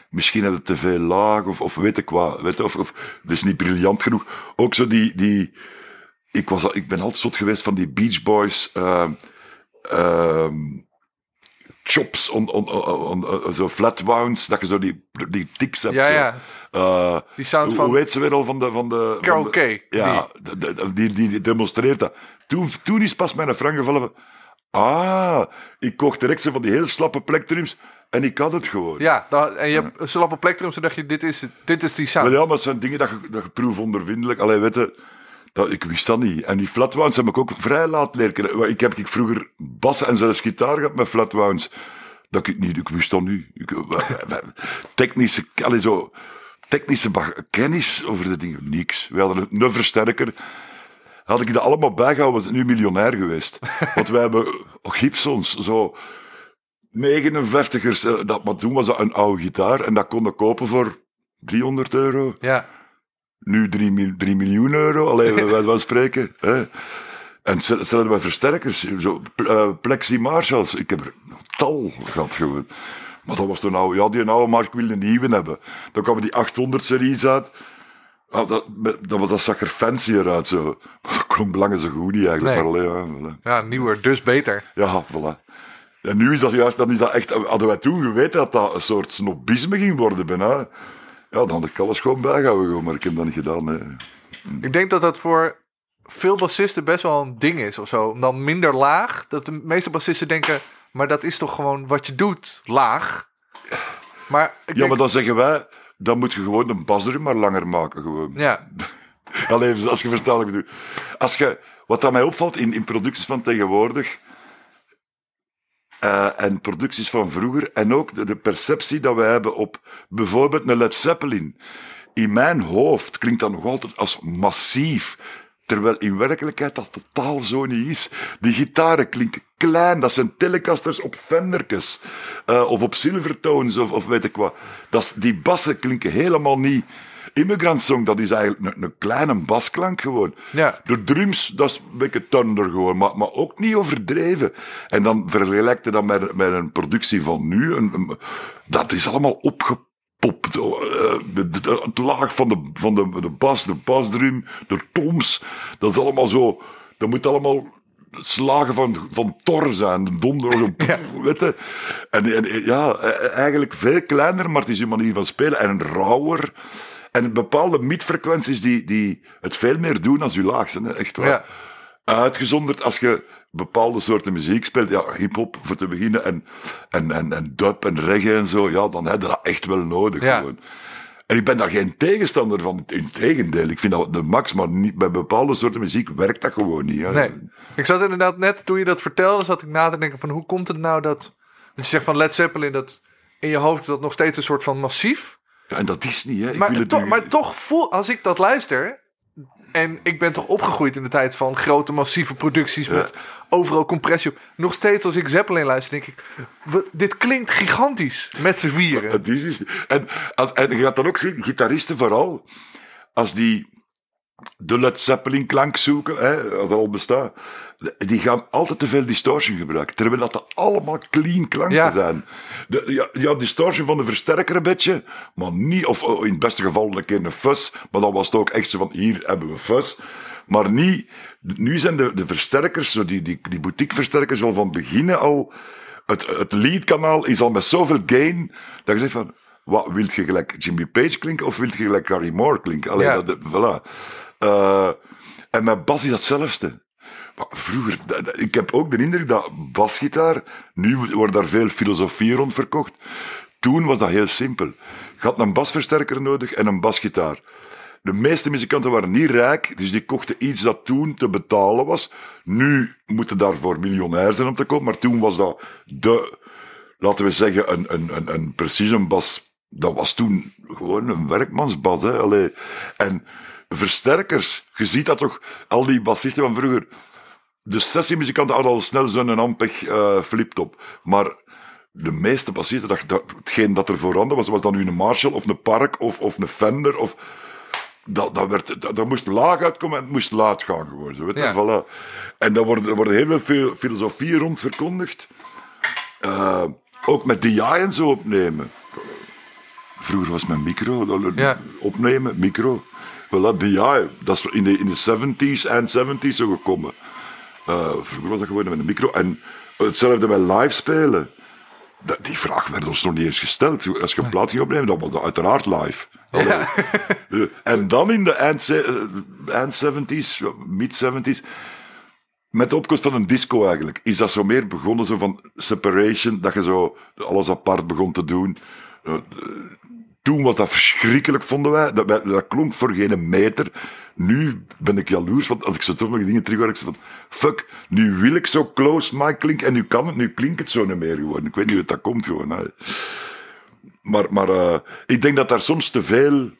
misschien had het te veel laag, of, of weet ik wat. Weet of, of het is niet briljant genoeg. Ook zo die... die ik, was, ik ben altijd zot geweest van die Beach Boys... eh, ehm, chops, on, on, on, on- zo flat wounds, dat je zo die, die tics hebt. Ja, zo. ja. Eh, Die sound hoe, van weet ze weer al van de... Van de Carol van de- Kay, Ja, de- de- die, die, demonstreert dat. Toen, toen is pas mijn frank gevallen van... Ah, ik kocht direct zo van die heel slappe plektrums en ik had het gewoon. Ja, dan, en je hebt een slappe plektrum, zodat je, dit is, dit is die sound. Wel ja, maar het zijn dingen dat je, dat je proef ondervindelijk. Allee, weet je, dat, ik wist dat niet. En die flatwounds heb ik ook vrij laat leren kennen. Ik heb ik vroeger bassen en zelfs gitaar gehad met flatwounds. Dat ik niet, ik wist dat. Ik, technische, allee, zo, technische kennis over de dingen, niks. We hadden een, versterker. Had ik dat allemaal bijgehouden, was ik nu miljonair geweest. Want wij hebben Gibsons, zo 59ers. eh, Dat, maar toen was dat een oude gitaar en dat kon ik kopen voor 300 euro. Ja, Nu 3, mil- 3 miljoen euro, alleen wij wij van spreken. Hè. En stel stel bij versterkers, zo, eh, Plexi Marshalls, ik heb er tal gehad gewoon. Maar dat was toen nou, ja, die oude markt wilde een nieuwe hebben. Dan kwamen die 800-series uit. Ah, dat, dat was dat zag er fancier uit zo. Maar dat klonk belangen zo goed niet eigenlijk. Nee. Maar allee, ja, voilà. ja, nieuwer, dus beter. Ja, voilà. En nu is dat juist, dan is dat echt, hadden wij toen geweten dat dat een soort snobisme ging worden bijna. Ja, dan had ik alles gewoon bijgehouden, maar ik heb dat niet gedaan. Ik denk dat dat voor veel bassisten best wel een ding is of zo. Om dan minder laag. Dat de meeste bassisten denken, maar dat is toch gewoon wat je doet, laag. Maar ik Ja, denk- maar dan zeggen wij, dan moet je gewoon een basdrum maar langer maken. Gewoon. ja, Alleen, dus als je verstaat wat ik bedoel. Als je, wat dat mij opvalt in, in producties van tegenwoordig eh, en producties van vroeger, en ook de, perceptie dat we hebben op bijvoorbeeld een Led Zeppelin. In mijn hoofd klinkt dat nog altijd als massief. Terwijl in werkelijkheid dat totaal zo niet is. Die gitaren klinken klein, dat zijn telecasters op Fenderkes. eh, of op Silvertones, of, of weet ik wat. Dat die bassen klinken helemaal niet. Immigrant Song, dat is eigenlijk een, een kleine basklank gewoon. Ja. De drums, dat is een beetje thunder gewoon, maar, maar ook niet overdreven. En dan vergelijk je dat met, met een productie van nu. Een, een- dat is allemaal opgepopt. eh, de- de- het laag van, de, van de, de bas, de basdrum, de toms. Dat is allemaal zo... Dat moet allemaal slagen van, van Thor zijn. De donder, weet je. En, en ja, eh, eigenlijk veel kleiner, maar het is een manier van spelen. En een rauwer. En bepaalde midfrequenties die, die het veel meer doen als je laagste. hè, Echt waar. Ja. Uitgezonderd als je bepaalde soorten muziek speelt. Ja, hip-hop voor te beginnen. En, en, en, en dub en reggae en zo. Ja, dan heb je dat echt wel nodig. Ja. Gewoon. En ik ben daar geen tegenstander van. Integendeel, ik vind dat de max. Maar niet, bij bepaalde soorten muziek werkt dat gewoon niet. Hè. Nee. Ik zat inderdaad net, toen je dat vertelde, zat ik na te denken van hoe komt het nou dat... Dat je zegt van Led Zeppelin, dat in je hoofd is dat nog steeds een soort van massief. Ja, en dat is niet, hè. Ik wil Maar, het to- nu- maar toch voel, als ik dat luister... En ik ben toch opgegroeid in de tijd van grote massieve producties met overal compressie op. Nog steeds als ik Zeppelin luister, denk ik... wat- dit klinkt gigantisch met z'n vieren. Het is en, als, en je gaat dan ook zien, gitaristen vooral, als die de Led Zeppelin klank zoeken, hè, als dat al bestaat, die gaan altijd te veel distortion gebruiken. Terwijl dat dat allemaal clean klanken Ja. zijn. De, ja, ja, distortion van de versterker een beetje, maar niet, of oh, in het beste geval een keer een fuzz, maar dan was het ook echt zo van, hier hebben we fuzz. Maar niet, nu zijn de, de versterkers, zo die, die, die boutique-versterkers, wel van beginnen al het, het leadkanaal is al met zoveel gain, dat je zegt van, wat, wilt je gelijk Jimmy Page klinken of wilt je gelijk Gary Moore klinken? Allee, Ja. dat, voilà. Eh, en met bas is datzelfde. Maar vroeger, ik heb ook de indruk dat basgitaar, nu wordt daar veel filosofie rond verkocht. Toen was dat heel simpel. Je had een basversterker nodig en een basgitaar. De meeste muzikanten waren niet rijk, dus die kochten iets dat toen te betalen was. Nu moeten daarvoor miljonair zijn om te kopen, maar toen was dat de, laten we zeggen, een, een, een, een precision bas. Dat was toen gewoon een werkmansbas. Hè? En versterkers, je ziet dat toch, al die bassisten van vroeger. De sessiemuzikanten hadden al snel zo'n Ampeg eh fliptop. Maar de meeste bassisten, dat, dat, hetgeen dat er voorhanden was, was dan nu een Marshall of een Park of, of een Fender. Of, dat, dat, werd, dat, dat moest laag uitkomen en het moest luid gaan geworden. Weet je? Ja. Voilà. En daar worden, er worden heel veel filosofieën rond verkondigd. Eh, ook met DI en zo opnemen. Vroeger was mijn micro, Ja. opnemen, micro. Voilà, DI, dat is in de, in de 70s en 70s zo gekomen. Eh, vroeger was dat gewoon met een micro. En hetzelfde met live spelen. Dat- die vraag werd ons nog niet eens gesteld. Als je een plaat ging opnemen, dan was dat uiteraard live. Allee. Eh, En dan in de eind, ze- eh, eind 70s, mid 70s, met de opkomst van een disco eigenlijk, is dat zo meer begonnen zo van separation, dat je zo alles apart begon te doen. Toen was dat verschrikkelijk, vonden wij. Dat, dat klonk voor geen meter. Nu ben ik jaloers, want als ik zo toch nog dingen terug hoor, ik van, fuck, nu wil ik zo close mic klinken en nu kan het, nu klinkt het zo niet meer gewoon. Ik weet niet hoe dat komt gewoon. hè. Maar, maar eh, ik denk dat daar soms te veel.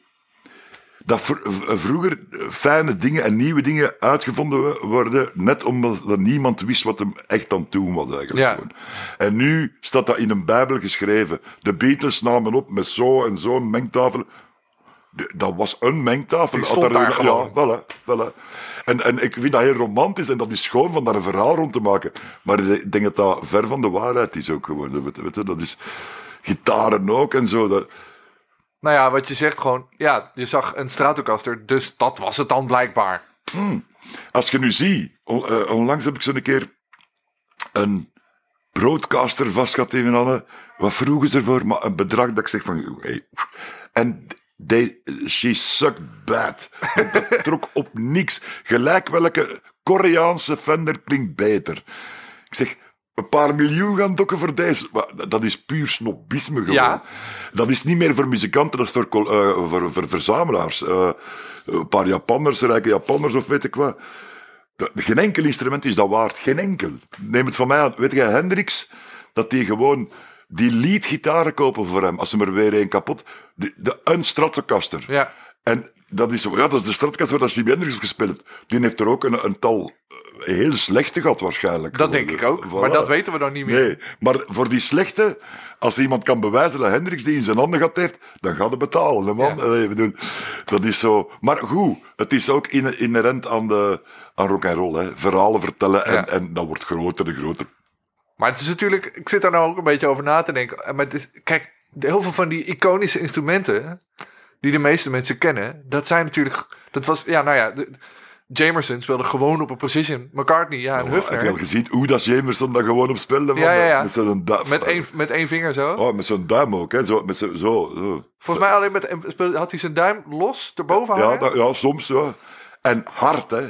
Dat vroeger fijne dingen en nieuwe dingen uitgevonden worden, net omdat dat niemand wist wat hem echt aan het doen was eigenlijk. Ja. En nu staat dat in een Bijbel geschreven. De Beatles namen op met zo en zo een mengtafel. Dat was een mengtafel. Die stond daar. Ja, voilà, voilà. En, en ik vind dat heel romantisch en dat is schoon van daar een verhaal rond te maken. Maar ik denk dat dat ver van de waarheid is ook geworden. Weet je, dat is gitaren ook en zo. Dat, Nou ja, wat je zegt gewoon, ja, je zag een Stratocaster, dus dat was het dan blijkbaar. Als je nu ziet, on- eh, onlangs heb ik zo'n keer een broadcaster vast gehad in mijn handen. Wat vroegen ze ervoor? Maar een bedrag dat ik zeg van... Hey. En they, she sucked bad. Dat, dat trok op niks. Gelijk welke Koreaanse Fender klinkt beter. Ik zeg, een paar miljoen gaan dokken voor deze. Maar dat is puur snobisme gewoon. Ja. Dat is niet meer voor muzikanten, dat is voor, eh, voor, voor verzamelaars. Eh, een paar Japanners, rijke Japanners of weet ik wat. Geen enkel instrument is dat waard. Geen enkel. Neem het van mij aan. Weet je, Hendrix, dat die gewoon die leadgitaren kopen voor hem, als ze er weer één kapot. De, de, een Stratocaster. Ja. En dat is, ja, dat is de Stratocaster waar Jimi Hendrix op gespeeld heeft. Die heeft er ook een, een tal eh, heel slechte gehad waarschijnlijk. Dat denk ik ook. Voilà. Maar dat weten we dan niet meer. Nee, maar voor die slechte, als iemand kan bewijzen dat Hendrix die in zijn handen gehad heeft, dan gaat hij betalen. Hè, man. Ja. Doen, dat is zo. Maar goed, het is ook in- inherent aan, de, aan rock and roll. Hè. Verhalen vertellen en, Ja. en dat wordt groter en groter. Maar het is natuurlijk, ik zit daar nou ook een beetje over na te denken. Maar het is, kijk, heel veel van die iconische instrumenten die de meeste mensen kennen, dat zijn natuurlijk, dat was, ja, nou ja, de, Jamerson speelde gewoon op een precision. McCartney, ja, en Oh, Heb je al gezien hoe dat Jamerson dat gewoon op speelde? Ja, ja, ja. Met duim. Met één, met één vinger zo. Oh, met zo'n duim ook, hè. Zo, met zo, zo. Volgens mij alleen met, speelde- had hij zijn duim los erboven Ja, dat, ja, soms, ja. En hard, hè.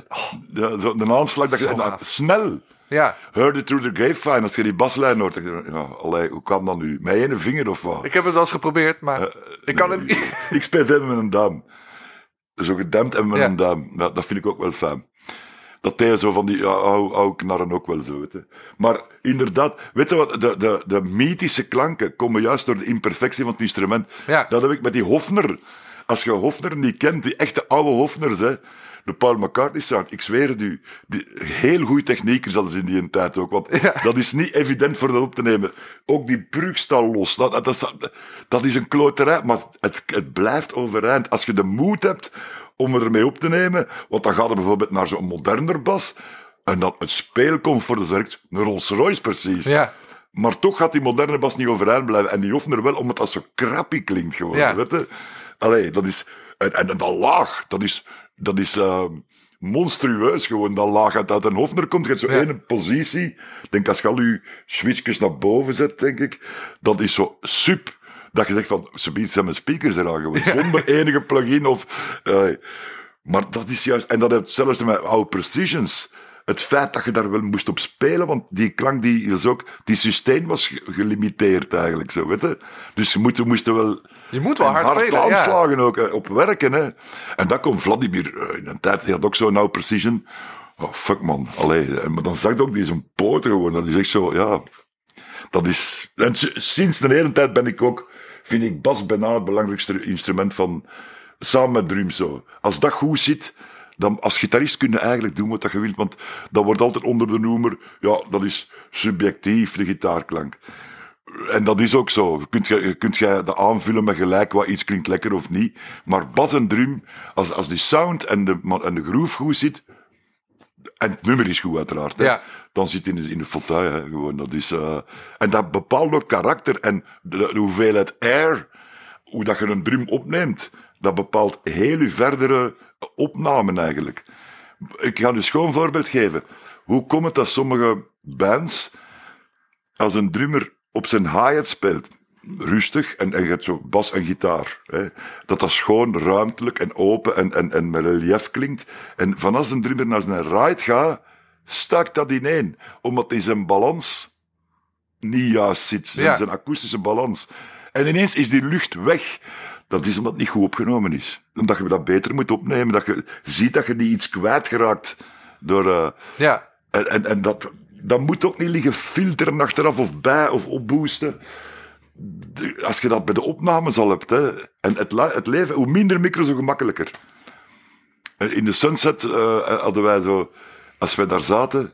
Ja, zo, een aanslag, dat je, en snel. Ja, Heard it through the grapevine, als je die baslijn hoort. dan denk je, Ja, allee, hoe kan dat nu? Met één vinger of wat? ik heb het wel eens geprobeerd, maar Eh, ik kan het niet. Ik speel veel met een duim. Zo gedempt en met Ja. een duim. Ja, dat vind ik ook wel fijn. Dat tegen zo van die ja, oude, oude knarren ook wel zo. Weet je. Maar inderdaad, weet je wat? De, de, de mythische klanken komen juist door de imperfectie van het instrument. Ja. Dat heb ik met die Hofner. Als je Hofner niet kent, die echte oude Hofners, hè. De Paul McCartney sound, ik zweer het u. Die, heel goede techniekers hadden ze in die tijd ook. Want Ja. dat is niet evident voor dat op te nemen. Ook die brug staat los. Dat, dat, is, dat is een kloterij, maar het, het blijft overeind. Als je de moed hebt om het ermee op te nemen, want dan gaat het bijvoorbeeld naar zo'n moderner bas, en dan het speelcomfort is een Rolls Royce precies. Ja, Maar toch gaat die moderne bas niet overeind blijven. En die Hofner wel, omdat dat zo krappig klinkt gewoon. Ja. Weet je? Allee, dat is... En, en, en dat laag, dat is... Dat is eh, monstrueus gewoon, dat laag uit, uit een Hofner komt. Je hebt zo Ja. één positie. Ik denk, als je al je switchjes naar boven zet, denk ik, dat is zo sup. Dat je zegt van, ze zijn mijn speakers eraan gewoon. Zonder enige plugin of... eh, maar dat is juist... En dat heeft zelfs met oude precisions. Het feit dat je daar wel moest op spelen, want die klank die is ook... Die sustain was ge- gelimiteerd eigenlijk, zo, weet je. Dus je moest er wel... je moet wel hard, hard spelen. Ja. aanslagen ook, hè, op werken. Hè. En dat komt Vladimir eh, in een tijd, die had ook zo'n oude precision. Oh, fuck man, allee. En, maar dan zag ook, die is een poot gewoon. Dat is echt zo, ja... Dat is... En sinds de hele tijd ben ik ook... Vind ik bas bijna het belangrijkste instrument van... Samen met drums zo. Als dat goed zit... Dan als gitarist kun je eigenlijk doen wat je wilt, want dat wordt altijd onder de noemer, ja, dat is subjectief, de gitaarklank. En dat is ook zo. Je kunt, je kunt jij dat aanvullen met gelijk wat iets klinkt lekker of niet. Maar bas en drum, als, als die sound en de, en de groove goed zit, en het nummer is goed uiteraard, hè, Ja. dan zit in de, in de fauteuil. Hè, gewoon. Dat is, eh, en dat bepaalt ook karakter en de, de hoeveelheid air, hoe dat je een drum opneemt, dat bepaalt heel je verdere opnamen eigenlijk. Ik ga een schoon voorbeeld geven. Hoe komt het dat sommige bands als een drummer op zijn hi-hat speelt, rustig, en, en je hebt zo bas en gitaar, hè, dat dat schoon, ruimtelijk en open en, en, en met relief klinkt. En van als een drummer naar zijn ride gaat, stakt dat ineen, omdat in zijn balans niet juist zit, zijn, Ja. zijn akoestische balans. En ineens is die lucht weg. Dat is omdat het niet goed opgenomen is. Omdat je dat beter moet opnemen, dat je ziet dat je niet iets kwijtgeraakt door... eh, Ja, en, en, en dat, dat moet ook niet liggen filteren achteraf of bij of opboosten. De- Als je dat bij de opnames al hebt. Hè, en het, het leven, hoe minder micro, zo gemakkelijker. Eh, In de Sunset eh, hadden wij zo, als wij daar zaten,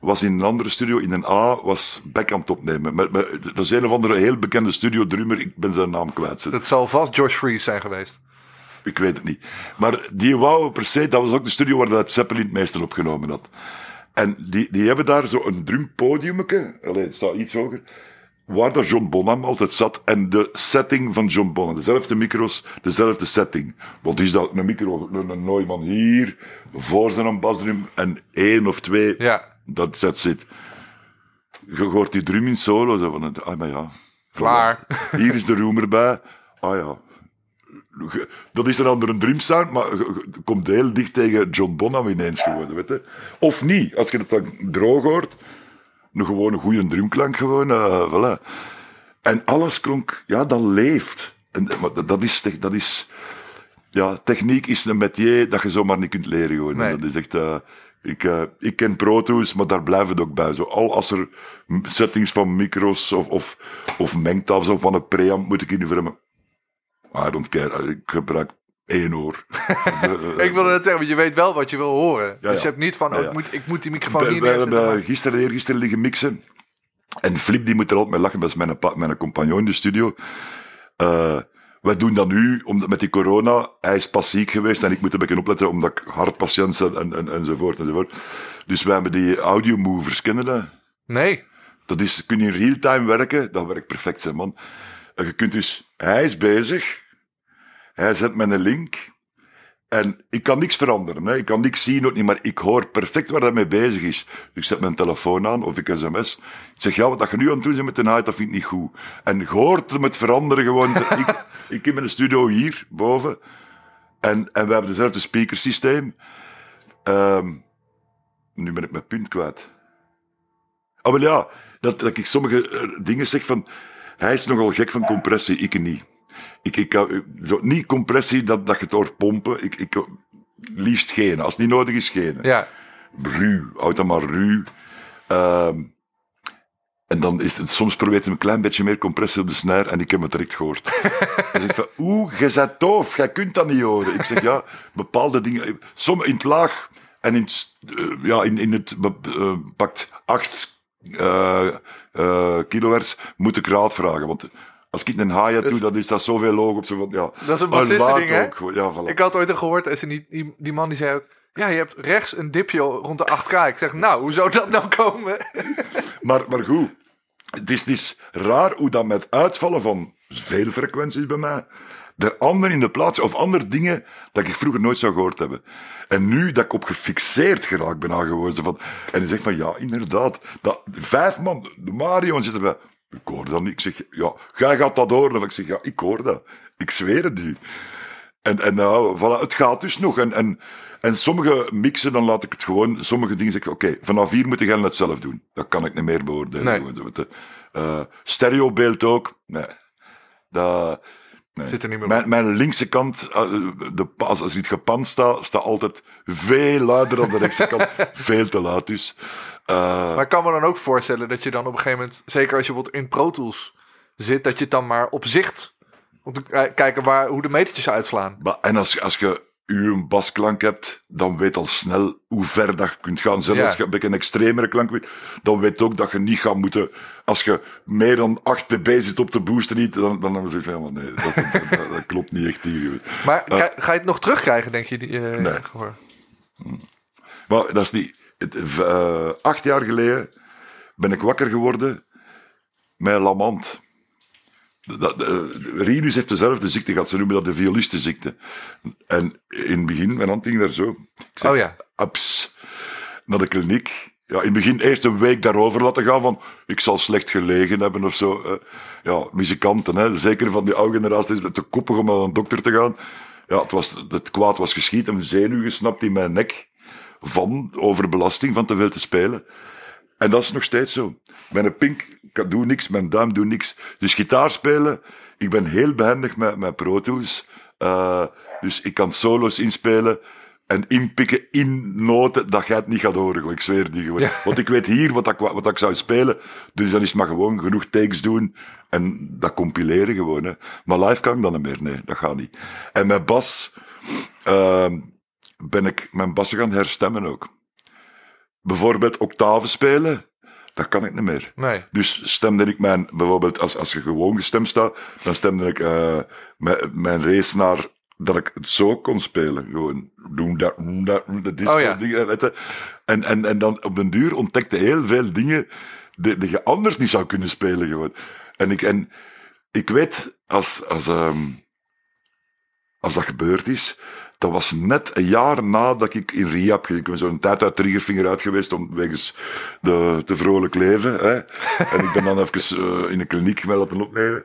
was in een andere studio, in een A, was Beck aan het opnemen. Met, dat is een of andere heel bekende studio drummer, ik ben zijn naam kwijt. het zal vast Josh Freeze zijn geweest. Ik weet het niet. Maar die wou per se, dat was ook de studio waar dat Zeppelin het meeste opgenomen had. En die, die hebben daar zo een drumpodiumke, allee, het staat iets hoger, waar dat John Bonham altijd zat. En de setting van John Bonham, dezelfde micro's, dezelfde setting. Wat is dat? Een micro, een, een Neumann hier, voor zijn basdrum en één of twee, Ja, dat zet zit. Je hoort die drum in solo, zo van, ah, maar ja. klaar. Hier is de room erbij. Ah ja. Dat is een andere drumsound, maar het komt heel dicht tegen John Bonham ineens geworden, weet je. Of niet, als je het dan droog hoort, een gewone goede drumklank gewoon. eh voilà. En alles klonk, ja, dat leeft. En, maar dat- is, dat is, ja, techniek is een métier dat je zomaar niet kunt leren gewoon. Nee. Dat is echt, eh, ik, eh, ik ken Pro Tools, maar daar blijft het ook bij. Zo, al als er settings van micro's of, of, of mengtafels of van een preamp moet ik in. I don't care, ik gebruik één oor. Ik wilde net zeggen, want je weet wel wat je wil horen. Ja, dus ja. je hebt niet van, oh. Ik, moet, ik moet die microfoon We, hier we neerzetten. hebben maar- gisteren, eergisteren liggen mixen. En Flip die moet er altijd mee lachen, dat is mijn, mijn compagnon in de studio. Eh wij doen dat nu, omdat met die corona, hij is pas ziek geweest en ik moet een beetje opletten, omdat ik hartpatiënt ben en, en, enzovoort enzovoort. Dus wij hebben die audio movers, kennen dat? Nee. Dat is, kun je in real-time werken, dat werkt perfect, hè, man. En je kunt dus, hij is bezig, hij zet me een link, en ik kan niks veranderen, hè. ik kan niks zien, ook niet, maar ik hoor perfect waar hij mee bezig is. Dus ik zet mijn telefoon aan, of ik sms, ik zeg, ja, wat dat je nu aan het doen bent met de night, dat vind ik niet goed. En je hoort hem het veranderen gewoon. ik, ik heb een studio hier, boven, en, en we hebben dezelfde speakersysteem. Ehm nu ben ik mijn punt kwijt. Ah, wel ja, dat, dat ik sommige eh, dingen zeg van... Hij is nogal gek van compressie, ik niet. Ik, ik, hou- zo, niet compressie dat, dat je het hoort pompen. Ik, ik, liefst geen. Als het niet nodig is, geen. Ja. Ruw, houd dat maar ruw. Ehm, en dan is het, soms probeert een klein beetje meer compressie op de snare en ik heb het direct gehoord. Hij zegt van, oeh, jij bent doof, jij kunt dat niet horen. Ik zeg, ja, bepaalde dingen, soms in het laag en in het, eh, ja, in, in het eh, pakt 8 eh eh, kilohertz, moet ik raad vragen. Want als ik een hi-hat Dus- doe, dan is dat zoveel loog op zo ja. Dat is een bassistending, hè? ook, Ja, voilà. Ik had ooit gehoord, ze niet, die, die man die zei ook... Ja, je hebt rechts een dipje rond de 8K. Ik zeg, nou, hoe zou dat nou komen? Maar, maar goed, het is, het is raar hoe dat met uitvallen van veel frequenties bij mij, er anderen in de plaats, of andere dingen dat ik vroeger nooit zou gehoord hebben. En nu dat ik op gefixeerd geraakt ben zo van, en hij zegt van, ja, inderdaad, dat, vijf man, de Mario zit erbij. Ik hoor dat niet. Ik zeg, ja, jij gaat dat horen. Of ik zeg, ja, ik hoor dat. Ik zweer het u. En, en nou, voilà, het gaat dus nog. En, en, en sommige mixen, dan laat ik het gewoon. Sommige dingen zeg ik, oké, vanaf hier moet je het zelf doen. Dat kan ik niet meer beoordelen. Nee. Eh, stereobeeld ook. Nee. Dat, nee. Zit er niet meer mijn, mijn linkse kant, eh, de, als, als iets gepand staat, staat altijd veel luider dan de rechtse kant. veel te luid dus. Eh, Maar ik kan me dan ook voorstellen dat je dan op een gegeven moment... Zeker als je bijvoorbeeld in Pro Tools zit... Dat je het dan maar op zicht... Om te kijken waar, hoe de metertjes uitslaan. Maar, en als, als je uw basklank hebt, dan weet al snel hoe ver dat je kunt gaan. Zelfs Ja. als je een beetje een extremere klank weet, dan weet ook dat je niet gaat moeten... Als je meer dan 8 dB zit op de booster niet, dan, dan van, ja, maar nee, dat, dat, dat- dat klopt niet echt hier. Maar kri- ga je het nog terugkrijgen, denk je? Die, eh, Nee. Maar dat is niet... Het, eh, acht jaar geleden ben ik wakker geworden met Lamant. Dat, eh, Rinus heeft dezelfde ziekte gehad, ze noemen dat de violistenziekte. En in het begin, mijn hand ging daar zo. Zeg, Oh ja. Ups, naar de kliniek. Ja, in het begin eerst een week daarover laten gaan van ik zal slecht gelegen hebben of zo. eh. ja, muzikanten, hè. zeker van die oude generatie, te koppig om naar een dokter te gaan. Ja, het, was, het kwaad was geschied, een zenuw gesnapt in mijn nek van overbelasting, van te veel te spelen. En dat is nog steeds zo. Mijn pink ik doe niks, mijn duim doet niks. Dus gitaar spelen, ik ben heel behendig met, met Pro Tools. Eh, dus ik kan solo's inspelen en inpikken in noten dat jij het niet gaat horen. Ik zweer het niet gewoon. Ja. Want ik weet hier wat ik, wat ik zou spelen. Dus dan is het maar gewoon genoeg takes doen en dat compileren gewoon. Hè. Maar live kan ik dan niet meer. Nee, dat gaat niet. En met bas ehm, ben ik mijn bassen gaan herstemmen ook. Bijvoorbeeld octaven spelen, dat kan ik niet meer. Nee. Dus stemde ik mijn, bijvoorbeeld als, als je gewoon gestemd staat, dan stemde ik eh, mijn, mijn race naar dat ik het zo kon spelen. Gewoon doen dat, doen dat, dat disco Oh ja. dingen, weet je. En, en, en dan op den duur ontdekte heel veel dingen die, die je anders niet zou kunnen spelen. Gewoon. En, ik, en ik weet, als, als, ehm, als dat gebeurd is, dat was net een jaar nadat ik in rehab ging. Ik ben zo'n tijd uit Triggerfinger uit geweest om, wegens de te vrolijk leven. Hè. En ik ben dan even eh, in een kliniek mij laten opnemen.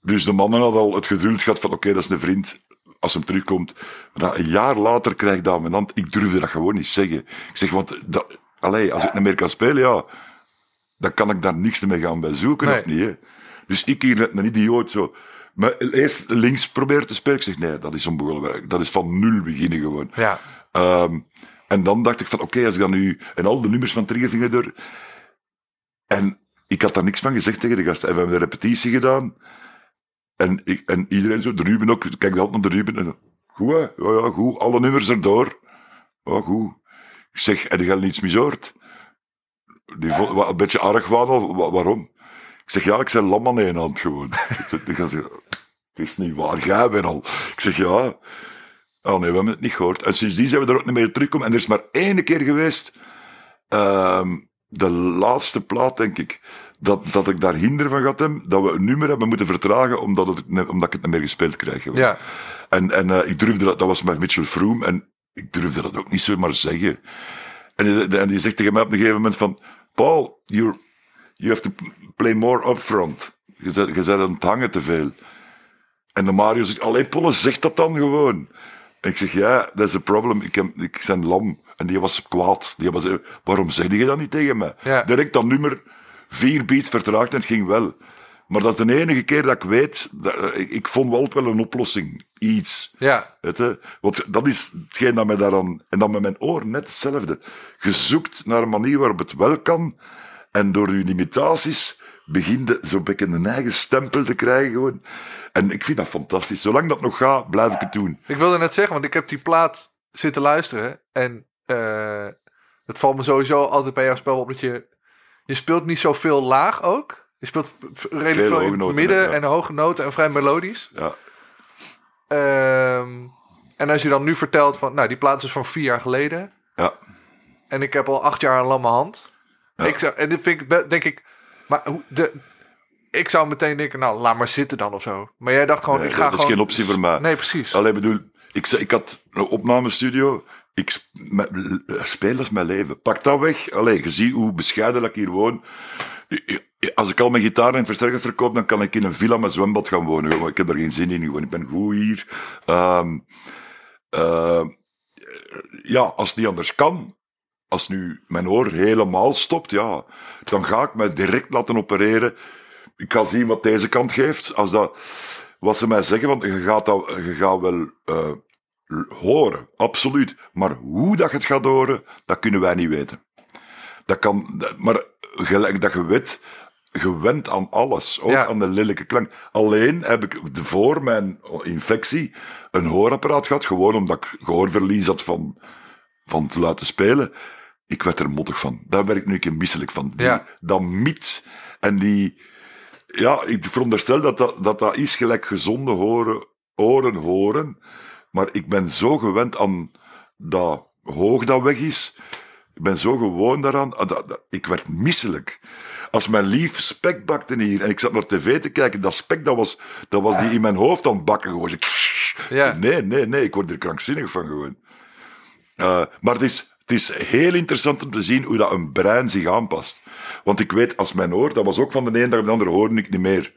Dus de mannen hadden al het geduld gehad van oké, dat is een vriend. Als hem terugkomt. Maar dat een jaar later krijg ik dat aan mijn hand. Ik durfde dat gewoon niet zeggen. Ik zeg, want dat, allee, als ik niet meer kan spelen, ja, dan kan ik daar niks mee gaan bij zoeken. Nee. Niet, hè. Dus ik hier net een idioot zo. Maar eerst links probeer te spelen. Ik zeg, nee, dat is onmogelijk. Dat is van nul beginnen gewoon. Ja. Ehm, en dan dacht ik van, oké, als ik dan nu... En al de nummers van Triggervinger door... En ik had daar niks van gezegd tegen de gasten. En we hebben de repetitie gedaan. En, ik, en iedereen zo, de Ruben ook, kijk altijd naar de Ruben. En, goed, hè? Ja, ja, goed. Alle nummers erdoor. Ja, goed. Ik zeg, heb je al niets mishoord? Die wat een beetje arg waren waarom? Ik zeg, ja, ik ben lam aan één hand gewoon. Die gast zegt, Het is niet waar, jij bent al. Ik zeg, ja. Oh nee, we hebben het niet gehoord. En sindsdien zijn we er ook niet meer teruggekomen. En er is maar één keer geweest, ehm, de laatste plaat, denk ik, dat, dat ik daar hinder van gehad heb, dat we een nummer hebben moeten vertragen, omdat, het, omdat ik het niet meer gespeeld krijg. gewoon. Ja. En, en eh, ik durfde dat, dat was met Mitchell Froome, en ik durfde dat ook niet zomaar zeggen. En, die- en die zegt tegen mij op een gegeven moment van, Paul, you're, you have to play more upfront. Je bent, je bent aan het hangen te veel. En de Mario zegt, allee Polle, zeg dat dan gewoon. En ik zeg, ja, dat is een probleem. Ik, heb, ik ben lam. En die was kwaad. Die was, eh, waarom zeg je dat niet tegen mij? Ja. Direct dat nummer vier beats vertraagd en het ging wel. Maar dat is de enige keer dat ik weet, dat, eh, ik, ik vond wel wel een oplossing. Iets. Ja. Weet je? Want dat is hetgeen dat mij daaraan... En dan met mijn oor net hetzelfde. Je zoekt naar een manier waarop het wel kan. En door je limitaties begin je zo'n beetje een eigen stempel te krijgen gewoon. En ik vind dat fantastisch. Zolang dat nog gaat, blijf ik het doen. Ik wilde net zeggen, want ik heb die plaat zitten luisteren. En eh, het valt me sowieso altijd bij jouw spel op dat je... Je speelt niet zoveel laag ook. Je speelt redelijk Veel in noten, midden ja. en hoge noten en vrij melodisch. Ja, Ehm, en als je dan nu vertelt van... Nou, die plaat is van vier jaar geleden. ja. En ik heb al acht jaar een lamme hand. Ja. Ik zou, en dit vind ik, denk ik... Maar de, ik zou meteen denken, nou, laat maar zitten dan of zo. Maar jij dacht gewoon, Nee, ik dat ga is gewoon... geen optie voor mij. Nee, precies. Allee, bedoel, ik, ik had een opnamestudio. Ik sp- met- speel dat is mijn leven. Pak dat weg. Allee, je ziet hoe bescheiden dat ik hier woon. Als ik al mijn gitaar en versterker verkoop, dan kan ik in een villa met zwembad gaan wonen. Ik heb er geen zin in. Gewoon. Ik ben goed hier. Ehm, eh, ja, als het niet anders kan, als nu mijn oor helemaal stopt, ja, dan ga ik mij direct laten opereren. Ik ga zien wat deze kant geeft. Als dat, wat ze mij zeggen, want je gaat, dat, je gaat wel eh, horen, absoluut. Maar hoe dat je het gaat horen, dat kunnen wij niet weten. Dat kan, maar gelijk dat je weet, gewend aan alles, ook Ja. aan de lelijke klank. Alleen heb ik voor mijn infectie een hoorapparaat gehad, gewoon omdat ik gehoorverlies had van, van te laten spelen. Ik werd er mottig van. Daar werd ik nu een keer misselijk van. Die, Ja. Dat miet en die... Ja, ik veronderstel dat dat, dat, dat is gelijk gezonde horen, oren horen. Maar ik ben zo gewend aan dat hoog dat weg is. Ik ben zo gewoon daaraan. ah, Dat, dat- ik werd misselijk. Als mijn lief spek bakte hier en ik zat naar tv te kijken, dat spek dat was, dat was die in mijn hoofd aan het bakken. Gewoon. Ja. Nee, nee, nee, ik word er krankzinnig van gewoon. Eh, maar het is, het is heel interessant om te zien hoe dat een brein zich aanpast. Want ik weet, als mijn oor, dat was ook van de ene dag op de andere, hoorde ik niet meer.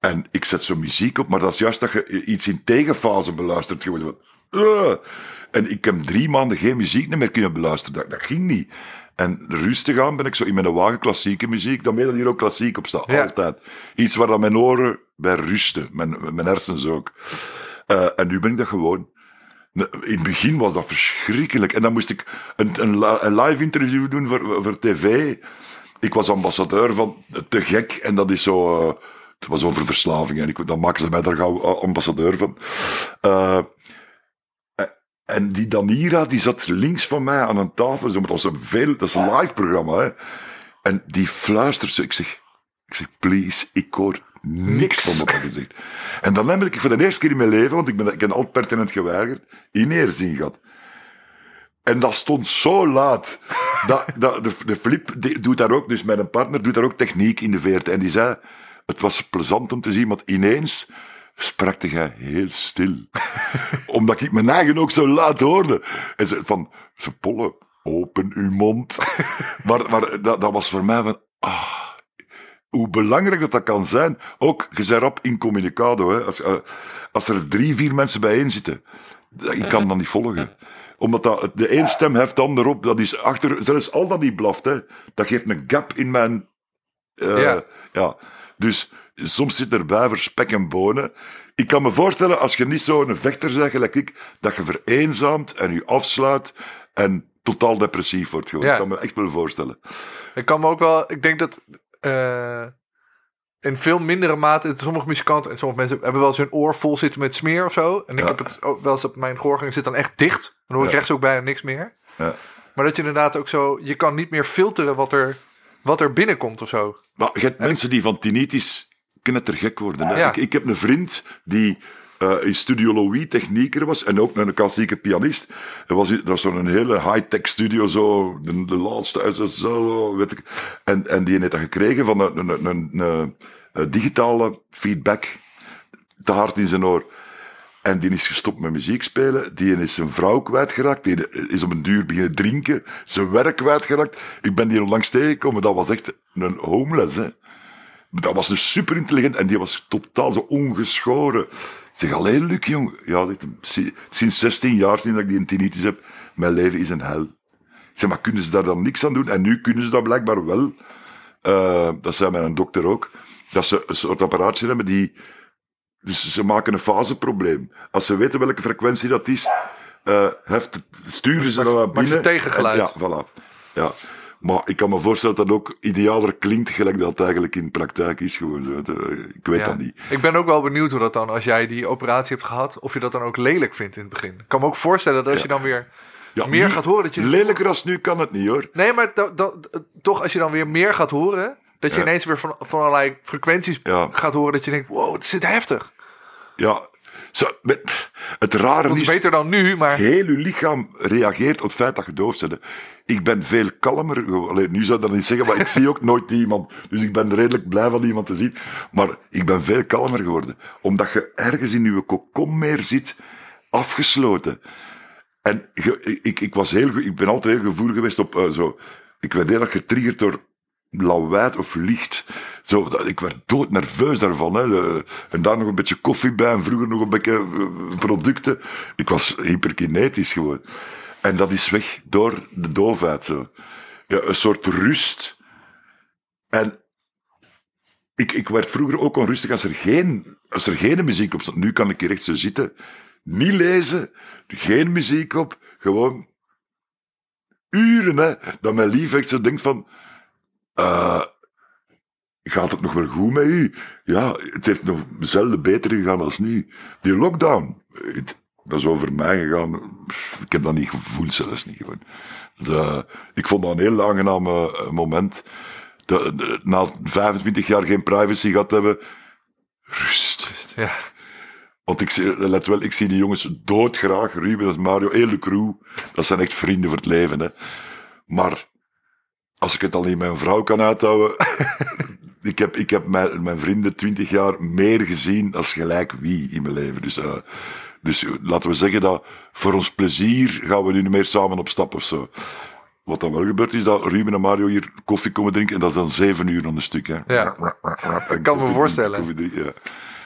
En ik zet zo muziek op, maar dat is juist dat je iets in tegenfase beluistert. Van, "Ugh." En ik heb drie maanden geen muziek meer kunnen beluisteren. Dat, dat ging niet. En rustig aan ben ik zo in mijn wagen klassieke muziek. Dan dat hier ook klassiek op staat. Ja. Altijd. Iets waar dan mijn oren bij rusten. Mijn, mijn hersens ook. Eh, en nu ben ik dat gewoon. In het begin was dat verschrikkelijk. En dan moest ik een, een, een live interview doen voor, voor tv. Ik was ambassadeur van Te Gek. En dat is zo... eh, het was over verslaving. En ik, dan maken ze mij daar gauw ambassadeur van. Eh, en die Danira, die zat links van mij aan een tafel. Zo, dat was een, veel, dat is een live programma. Hè. En die fluistert zo. Ik zeg, ik zeg, please, ik hoor niks van wat hij zegt. En dan heb ik voor de eerste keer in mijn leven, want ik ben, ik ben altijd pertinent geweigerd, in eerzien gehad. En dat stond zo laat. Dat, dat, de, de Flip doet daar ook, dus mijn partner doet daar ook techniek in de veerte. En die zei, het was plezant om te zien, want ineens sprak hij heel stil. Omdat ik mijn eigen ook zo laat hoorde. En ze van, ze pollen, open uw mond. maar maar dat, dat was voor mij van, ah, hoe belangrijk dat dat kan zijn. Ook, je bent rap incommunicado. Hè. Als, eh, als er drie, vier mensen bijeen zitten, ik kan dat niet volgen. Omdat dat, de een stem heft de ander op, dat is achter, zelfs al dat niet blaft, hè, dat geeft een gap in mijn Eh, Ja. ja. Dus soms zit erbij voor spek en bonen. Ik kan me voorstellen, als je niet zo'n vechter bent, gelijk ik, dat je vereenzaamt en je afsluit en totaal depressief wordt. Gewoon. Ja. Ik kan me echt wel voorstellen. Ik kan me ook wel, ik denk dat eh, in veel mindere mate, sommige muzikanten en sommige mensen hebben wel eens hun oor vol zitten met smeer of zo. En ik Ja. heb het ook wel eens op mijn gehoorgang zit dan echt dicht. Dan hoor ik Ja. rechts ook bijna niks meer. Ja. Maar dat je inderdaad ook zo, je kan niet meer filteren wat er, wat er binnenkomt of zo. Maar je hebt mensen die van tinnitus knettergek worden. Hè? Ja. Ik, ik heb een vriend die eh, in studiologie technieker was en ook een klassieke pianist. Dat was, dat was zo'n hele high-tech studio, zo, de, laatste, zo- weet ik. En, en die heeft dat gekregen van een, een- een digitale feedback te hard in zijn oor. En die is gestopt met muziek spelen. Die is zijn vrouw kwijtgeraakt. Die is op een duur beginnen drinken. Zijn werk kwijtgeraakt. Ik ben die onlangs tegengekomen. Dat was echt een homeless, hè. Dat was dus super intelligent en die was totaal zo ongeschoren. Zeg, alleen Luc, jong. Ja, zegt sinds 16 jaar sinds dat ik die tinnitus heb, mijn leven is een hel. Ik zeg, maar kunnen ze daar dan niks aan doen? En nu kunnen ze dat blijkbaar wel. Eh, dat zei mijn dokter ook. Dat ze een soort apparaatje hebben die... Dus ze maken een faseprobleem. Als ze weten welke frequentie dat is, eh, heft, sturen ze dan naar maakt ze binnen. tegengeluid. En- Ja, voilà. Ja. Maar ik kan me voorstellen dat dat ook idealer klinkt, gelijk dat het eigenlijk in praktijk is. Gewoon. Het, eh, Ik weet Ja. dat niet. Ik ben ook wel benieuwd hoe dat dan, als jij die operatie hebt gehad, of je dat dan ook lelijk vindt in het begin. Ik kan me ook voorstellen dat als je dan weer Ja, meer nu- gaat horen, dat je... Lelijker als nu kan het niet, hoor. Nee, maar dat, dat, toch als je dan weer meer gaat horen, dat je ineens weer van, van allerlei frequenties gaat horen, dat je denkt, wow, het zit heftig. Ja, zo, het rare Dat is is, beter dan nu, maar heel je lichaam reageert op het feit dat je doof bent. Ik ben veel kalmer. geworden. Allee, nu zou dat niet zeggen, maar ik zie ook nooit iemand. Dus ik ben redelijk blij van iemand te zien. Maar ik ben veel kalmer geworden. Omdat je ergens in je kokon meer zit, afgesloten. En ik, ik, was heel, ik ben altijd heel gevoelig geweest op eh, zo. Ik werd heel erg getriggerd door lawaai of licht. Zo, ik werd doodnerveus daarvan. Hè. En daar nog een beetje koffie bij en vroeger nog een beetje eh, producten. Ik was hyperkinetisch gewoon. En dat is weg door de doofheid. Zo. Ja, een soort rust. En ik, ik werd vroeger ook onrustig als er geen, als er geen muziek op stond. Nu kan ik hier echt zo zitten. Niet lezen, geen muziek op, gewoon uren, hè. Dat mijn lief zo denkt van, eh, gaat het nog wel goed met u? Ja, het heeft nog zelden beter gegaan als nu. Die lockdown, het- dat is over mij gegaan. Ik heb dat niet gevoeld, zelfs niet gewoon. Dus, eh, ik vond dat een heel aangenaam eh, moment. De, de- na 25 jaar geen privacy gehad hebben, rust. ja. Want ik, zie- let wel, ik zie die jongens doodgraag. Ruben, dat is Mario, heel de crew. Dat zijn echt vrienden voor het leven. Hè. Maar als ik het al niet mijn vrouw kan uithouden. ik heb, ik heb mijn, mijn vrienden twintig jaar meer gezien als gelijk wie in mijn leven. Dus, eh, dus eh, laten we zeggen dat voor ons plezier gaan we nu niet meer samen op stap of zo. Wat dan wel gebeurt is dat Ruben en Mario hier koffie komen drinken en dat is dan zeven uur aan een stuk. Hè. Ja. En kan me voorstellen. drinken, koffie drinken,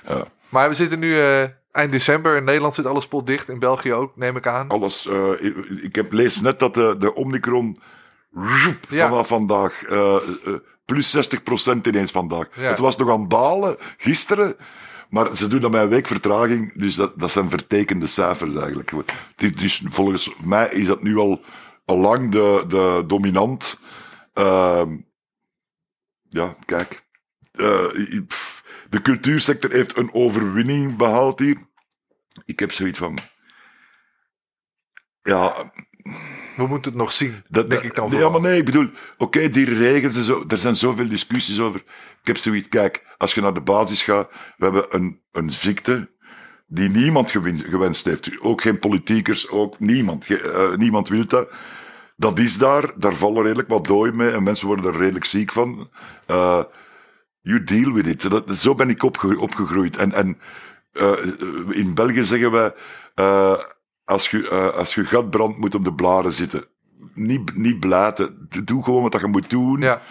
ja. Ja. Maar we zitten nu eh, eind december. In Nederland zit alles potdicht. In België ook, neem ik aan. alles. eh, ik, ik heb lees net dat de, de Omicron roep, Ja. vanaf vandaag plus 60% ineens vandaag. Het was nog aan het dalen gisteren. Maar ze doen dat met een week vertraging, dus dat, dat zijn vertekende cijfers eigenlijk. Dus volgens mij is dat nu al, lang de, de dominant. Ehm, ja, kijk. Eh, de cultuursector heeft een overwinning behaald hier. Ik heb zoiets van. Ja, We moeten het nog zien, dat, denk ik dan nee, Ja, maar nee, ik bedoel, oké, die regels en zo, er zijn zoveel discussies over. Ik heb zoiets, kijk, als je naar de basis gaat, we hebben een, een ziekte die niemand gewenst heeft. Ook geen politiekers, ook niemand. Eh, niemand wil dat. Dat is daar, daar vallen redelijk wat dooi mee en mensen worden er redelijk ziek van. Eh, you deal with it. Dat, zo ben ik opge- opgegroeid. En, en eh, in België zeggen wij, als, je, eh, als je gat brandt, moet op de blaren zitten. Niet, niet blaten. Doe gewoon wat je moet doen. Ja,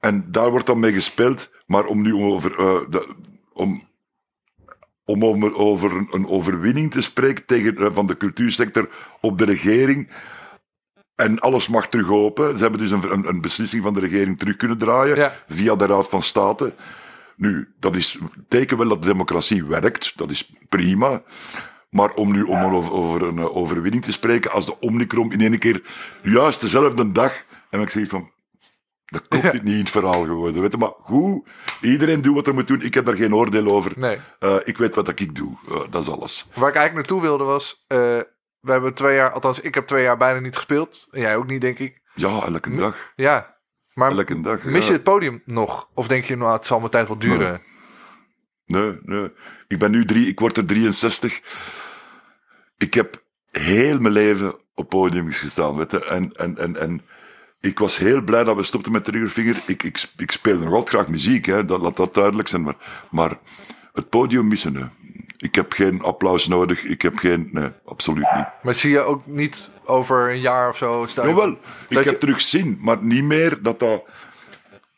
En daar wordt dan mee gespeeld. Maar om nu over, eh, de, om, om over, over een- overwinning te spreken tegen, eh, van de cultuursector op de regering. En alles mag terug open. Ze hebben dus een, een, een beslissing van de regering terug kunnen draaien Ja. via de Raad van State. Nu, dat is teken wel dat de democratie werkt. Dat is prima. Maar om nu om over, over een eh, overwinning te spreken, als de Omnicron in één keer juist dezelfde dag. En ik zeg van. Dat klopt dit niet in het verhaal geworden. Weet je, maar goed, iedereen doet wat hij moet doen. Ik heb daar geen oordeel over. Nee. Eh, ik weet wat ik doe. Eh, dat is alles. Waar ik eigenlijk naartoe wilde was... we hebben twee jaar, althans ik heb twee jaar bijna niet gespeeld. En jij ook niet, denk ik. Ja, elke dag. Ja, maar Elke dag. mis je het podium nog? Of denk je, nou, het zal mijn tijd wel duren? Nee, nee. Ik ben nu drie, ik word er 63. Ik heb heel mijn leven op podiums gestaan, weet je. En, en, en, en ik was heel blij dat we stopten met Triggerfinger. Ik, ik, ik speelde nog altijd graag muziek, hè. Dat, laat dat duidelijk zijn. Maar, maar het podium missen, nee. Ik heb geen applaus nodig. Ik heb geen... Nee, absoluut niet. Maar zie je ook niet over een jaar of zo staan? Jawel, ik Dat heb je- terug zin, maar niet meer dat dat...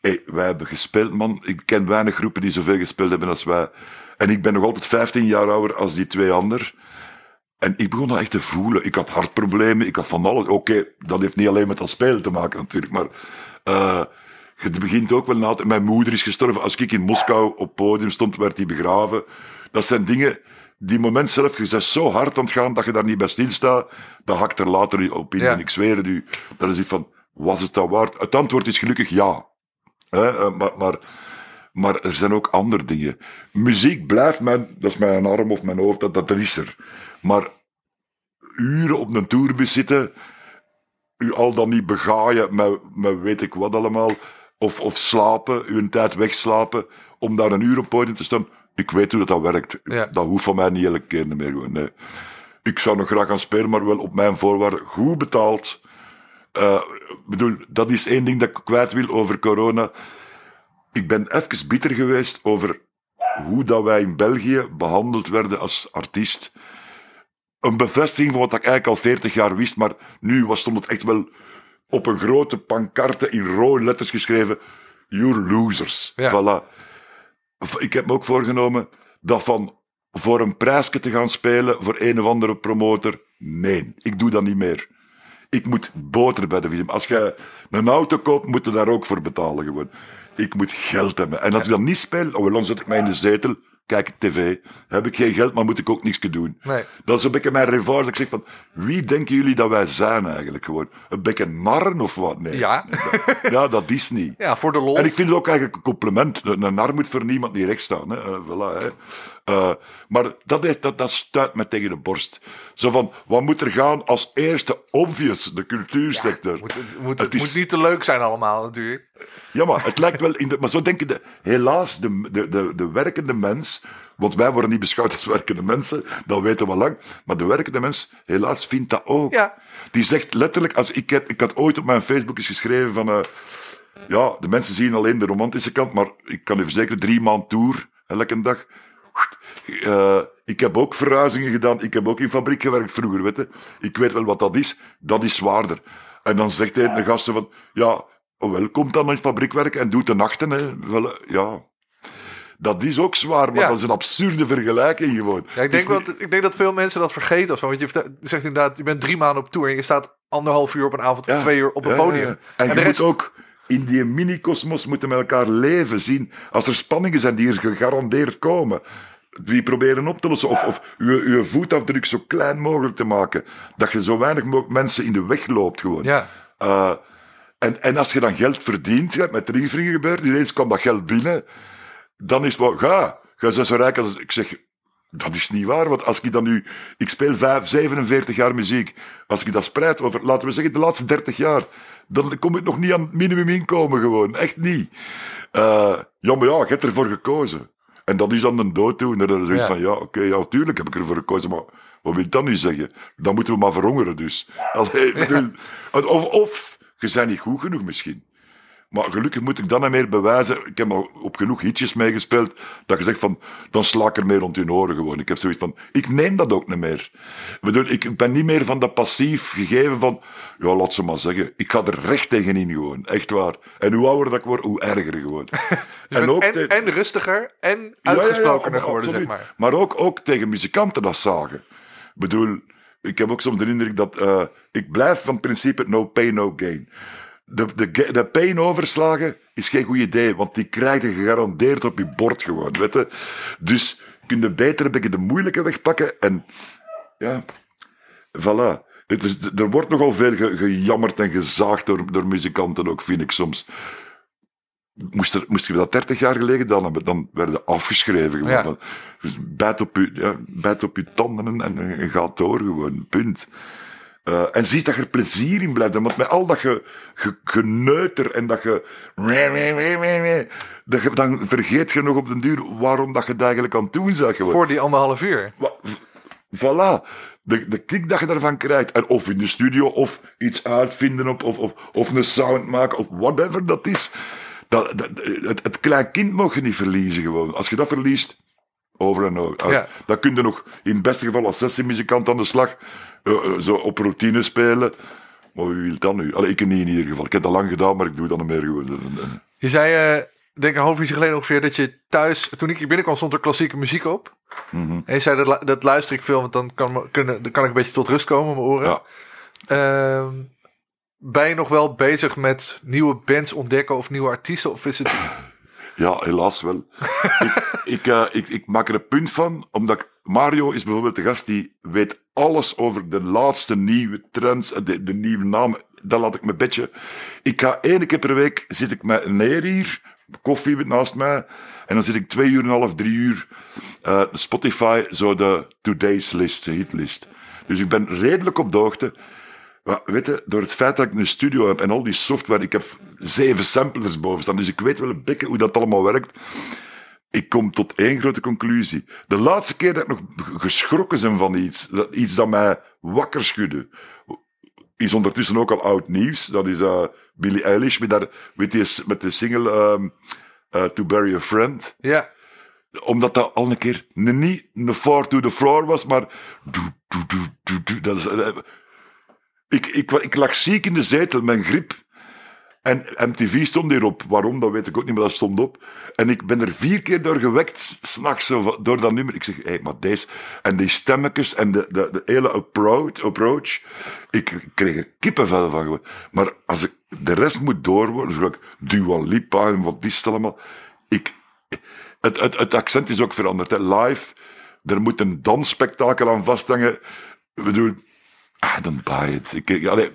Hey, wij hebben gespeeld, man. Ik ken weinig groepen die zoveel gespeeld hebben als wij. En ik ben nog altijd 15 jaar ouder als die twee anderen. En ik begon dat echt te voelen. Ik had hartproblemen, ik had van alles. Oké, dat heeft niet alleen met dat spelen te maken natuurlijk, maar... eh het begint ook wel na... Mijn moeder is gestorven. Als ik in Moskou op podium stond, werd die begraven. Dat zijn dingen... Die moment zelf, je bent zo hard aan het gaan dat je daar niet bij stilstaat. Dat hakt er later op in. Ja. En ik zweer het u. Dat is iets van, was het dat waard? Het antwoord is gelukkig ja. Hè, eh, maar, maar, maar er zijn ook andere dingen. Muziek blijft mijn, dat is mijn arm of mijn hoofd, dat, dat, dat is er. Maar uren op een tourbus zitten, u al dan niet begaaien met, met weet ik wat allemaal, of, of slapen, uw tijd wegslapen, om daar een uur op podium te staan. Ik weet hoe dat, dat werkt. Ja. Dat hoeft van mij niet elke keer meer. Gewoon. Nee. Ik zou nog graag gaan spelen, maar wel op mijn voorwaarden. Goed betaald. Eh, bedoel, dat is één ding dat ik kwijt wil over corona. Ik ben even bitter geweest over hoe dat wij in België behandeld werden als artiest. Een bevestiging van wat ik eigenlijk al 40 jaar wist, maar nu was, stond het echt wel op een grote pancarte in rode letters geschreven. You're losers. Ja. Voilà. Ik heb me ook voorgenomen dat van voor een prijsje te gaan spelen voor een of andere promotor. Nee, ik doe dat niet meer. Ik moet boter bij de visum. Als je een auto koopt, moet je daar ook voor betalen gewoon. Ik moet geld hebben. En als ik dat niet speel, oh, dan zet ik mij in de zetel, kijk ik tv. Heb ik geen geld, maar moet ik ook niks doen. Nee. Dat is een beetje mijn dat Ik zeg van, wie denken jullie dat wij zijn eigenlijk gewoon? Een beetje narren of wat? Nee. Ja. Ja, dat is niet. Ja, voor de lol. En ik vind het ook eigenlijk een compliment. Een een nar moet voor niemand niet recht staan. Hè. Eh, voilà, hè. Eh, maar dat, heeft, dat, dat stuit me tegen de borst. Zo van, wat moet er gaan als eerste obvious, de cultuursector? moet, het moet, Het het is- moet niet te leuk zijn allemaal natuurlijk. Ja, maar het lijkt wel in de. Maar zo denken de. Helaas, de, de, de, de werkende mens. Want wij worden niet beschouwd als werkende mensen, dat weten we lang. Maar de werkende mens, helaas, vindt dat ook. Ja. Die zegt letterlijk, als ik, ik had ooit op mijn Facebook eens geschreven van. eh, ja, de mensen zien alleen de romantische kant, maar ik kan u verzekeren, drie maand tour, elke dag. Eh, ik heb ook verhuizingen gedaan, ik heb ook in fabriek gewerkt vroeger, weet je. Ik weet wel wat dat is, dat is zwaarder. En dan zegt hij de gasten van, ja, wel, komt dan in fabriek werken en doet de nachten, hè. Wel, eh, ja. Dat is ook zwaar, maar Ja. dat is een absurde vergelijking gewoon. Ja, ik, denk niet- dat, ik denk dat veel mensen dat vergeten of zo. Want je zegt inderdaad, je bent drie maanden op tour en je staat anderhalf uur op een avond of Ja, twee uur op een ja, ja, podium. ja. En, je de rest- moet ook in die mini-kosmos moeten met elkaar leven, zien. Als er spanningen zijn die er gegarandeerd komen, die proberen op te lossen. Of, of uw, uw voetafdruk zo klein mogelijk te maken. Dat je zo weinig mogelijk mensen in de weg loopt gewoon. Ja, Eh, en, en als je dan geld verdient, ja, met Rieveringen gebeurt, ineens kwam dat geld binnen, dan is het wel, ga, ga zo rijk als... Ik zeg, dat is niet waar, want als ik dan nu... Ik speel vijf, 47 jaar muziek. Als ik dat spreid over, laten we zeggen, de laatste 30 jaar, dan kom ik nog niet aan het minimuminkomen gewoon. Echt niet. Eh, ja, maar ja, ik heb ervoor gekozen. En dat is dan een dooddoener. Dan is zoiets Ja. van, ja, oké, ja, natuurlijk heb ik ervoor gekozen, maar wat wil je dan nu zeggen? Dan moeten we maar verhongeren dus. Allee, of, of, je bent niet goed genoeg misschien. Maar gelukkig moet ik dan niet meer bewijzen. Ik heb al op genoeg hitjes meegespeeld. Dat je zegt van, dan sla ik er meer rond je oren gewoon. Ik heb zoiets van, ik neem dat ook niet meer. Ik bedoel, ik ben niet meer van dat passief gegeven van, ja, laat ze maar zeggen. Ik ga er recht tegenin gewoon. Echt waar. En hoe ouder dat ik word, hoe erger gewoon. En, te- en rustiger en ja, ja, ja, uitgesprokener geworden, zeg maar. Maar ook, ook tegen muzikanten dat zagen. Ik bedoel, ik heb ook soms de indruk dat uh, ik blijf van principe no pain, no gain. De, de, de pain overslagen is geen goed idee, want die krijg je gegarandeerd op je bord gewoon, weet je. Dus kun je beter een beetje de moeilijke weg pakken en ja, voilà. Dus er wordt nogal veel gejammerd en gezaagd door, door muzikanten ook, vind ik soms. Moest, er, moesten we dat 30 jaar geleden dan dan werden afgeschreven. Ja. Dus bijt op je, ja, bijt op je tanden en, en, gaat door gewoon, punt. Uh, en zie dat je er plezier in blijft. Want met al dat ge, geneuter en dat je, dat. Dan vergeet je nog op den duur waarom dat je het eigenlijk aan het doen bent. Voor die anderhalf uur. Voilà. De, de kick dat je daarvan krijgt. En of in de studio, of iets uitvinden, op, of, of, of een sound maken, of whatever dat is. Dat, het, het klein kind mag je niet verliezen gewoon. Als je dat verliest, over en over. Ja. Dan kun je nog in het beste geval als sessiemuzikant aan de slag uh, zo op routine spelen. Maar wie wil dat nu? Allee, ik niet in ieder geval. Ik heb dat lang gedaan, maar ik doe dat nog meer gewoon. Je zei, uh, denk een half uur geleden ongeveer, dat je thuis, toen ik hier binnenkwam, stond er klassieke muziek op. Mm -hmm. En je zei, dat, dat luister ik veel, want dan kan, kunnen, dan kan ik een beetje tot rust komen mijn oren. Ja. Uh, ben je nog wel bezig met nieuwe bands ontdekken of nieuwe artiesten? Of is het... Ja, helaas wel. ik, ik, uh, ik, ik, maak er een punt van, omdat Mario is bijvoorbeeld de gast die weet alles over de laatste nieuwe trends, de, de nieuwe namen. Dat laat ik me bedje. Ik ga één keer per week, zit ik met neer hier, koffie naast mij, en dan zit ik twee uur en een half, drie uur uh, Spotify, zo de today's list, de hitlist. Dus ik ben redelijk op de hoogte. Maar door het feit dat ik een studio heb en al die software, ik heb zeven samplers boven staan, dus ik weet wel een beetje hoe dat allemaal werkt. Ik kom tot één grote conclusie. De laatste keer dat ik nog geschrokken ben van iets, dat, iets dat mij wakker schudde, is ondertussen ook al oud nieuws. Dat is uh, Billie Eilish met, daar, met, die, met de single um, uh, To Bury a Friend. Ja. Omdat dat al een keer niet een far to the floor was, maar... Dat is, uh, ik, ik, ik lag ziek in de zetel, mijn griep. En MTV stond hierop. Waarom, dat weet ik ook niet, maar dat stond op. En ik ben er vier keer door gewekt, s'nachts, door dat nummer. Ik zeg, hé, hey, maar deze... En die stemmetjes en de, de, de hele approach, approach ik kreeg er kippenvel van. Maar als ik de rest moet doorwoorden, zoals Dua Lipa en wat is het allemaal. Ik, het, het, het accent is ook veranderd. Live, er moet een dansspektakel aan vasthangen. Ik bedoel, I don't buy it. Ik, allee,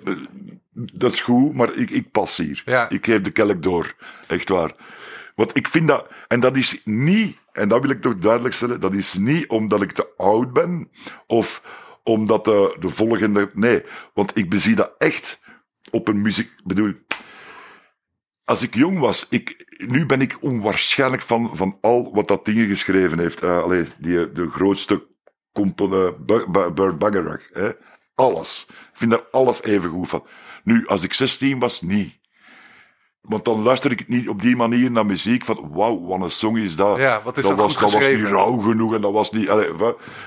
dat is goed, maar ik, ik pas hier. Ja. Ik geef de kelk door. Echt waar. Want ik vind dat, en dat is niet, en dat wil ik toch duidelijk stellen, dat is niet omdat ik te oud ben, of omdat de, de volgende, nee. Want ik bezie dat echt op een muziek, bedoel, als ik jong was, ik, nu ben ik onwaarschijnlijk van, van al wat dat dingen geschreven heeft. Uh, allee, die, de grootste component, Burt Bacharach. Alles. Ik vind daar alles even goed van. Nu, als ik 16 was, niet. Want dan luister ik niet op die manier naar muziek van wauw, wat een song is dat. Ja, wat is dat, dat was, dat was niet rauw genoeg en dat was niet... Allez,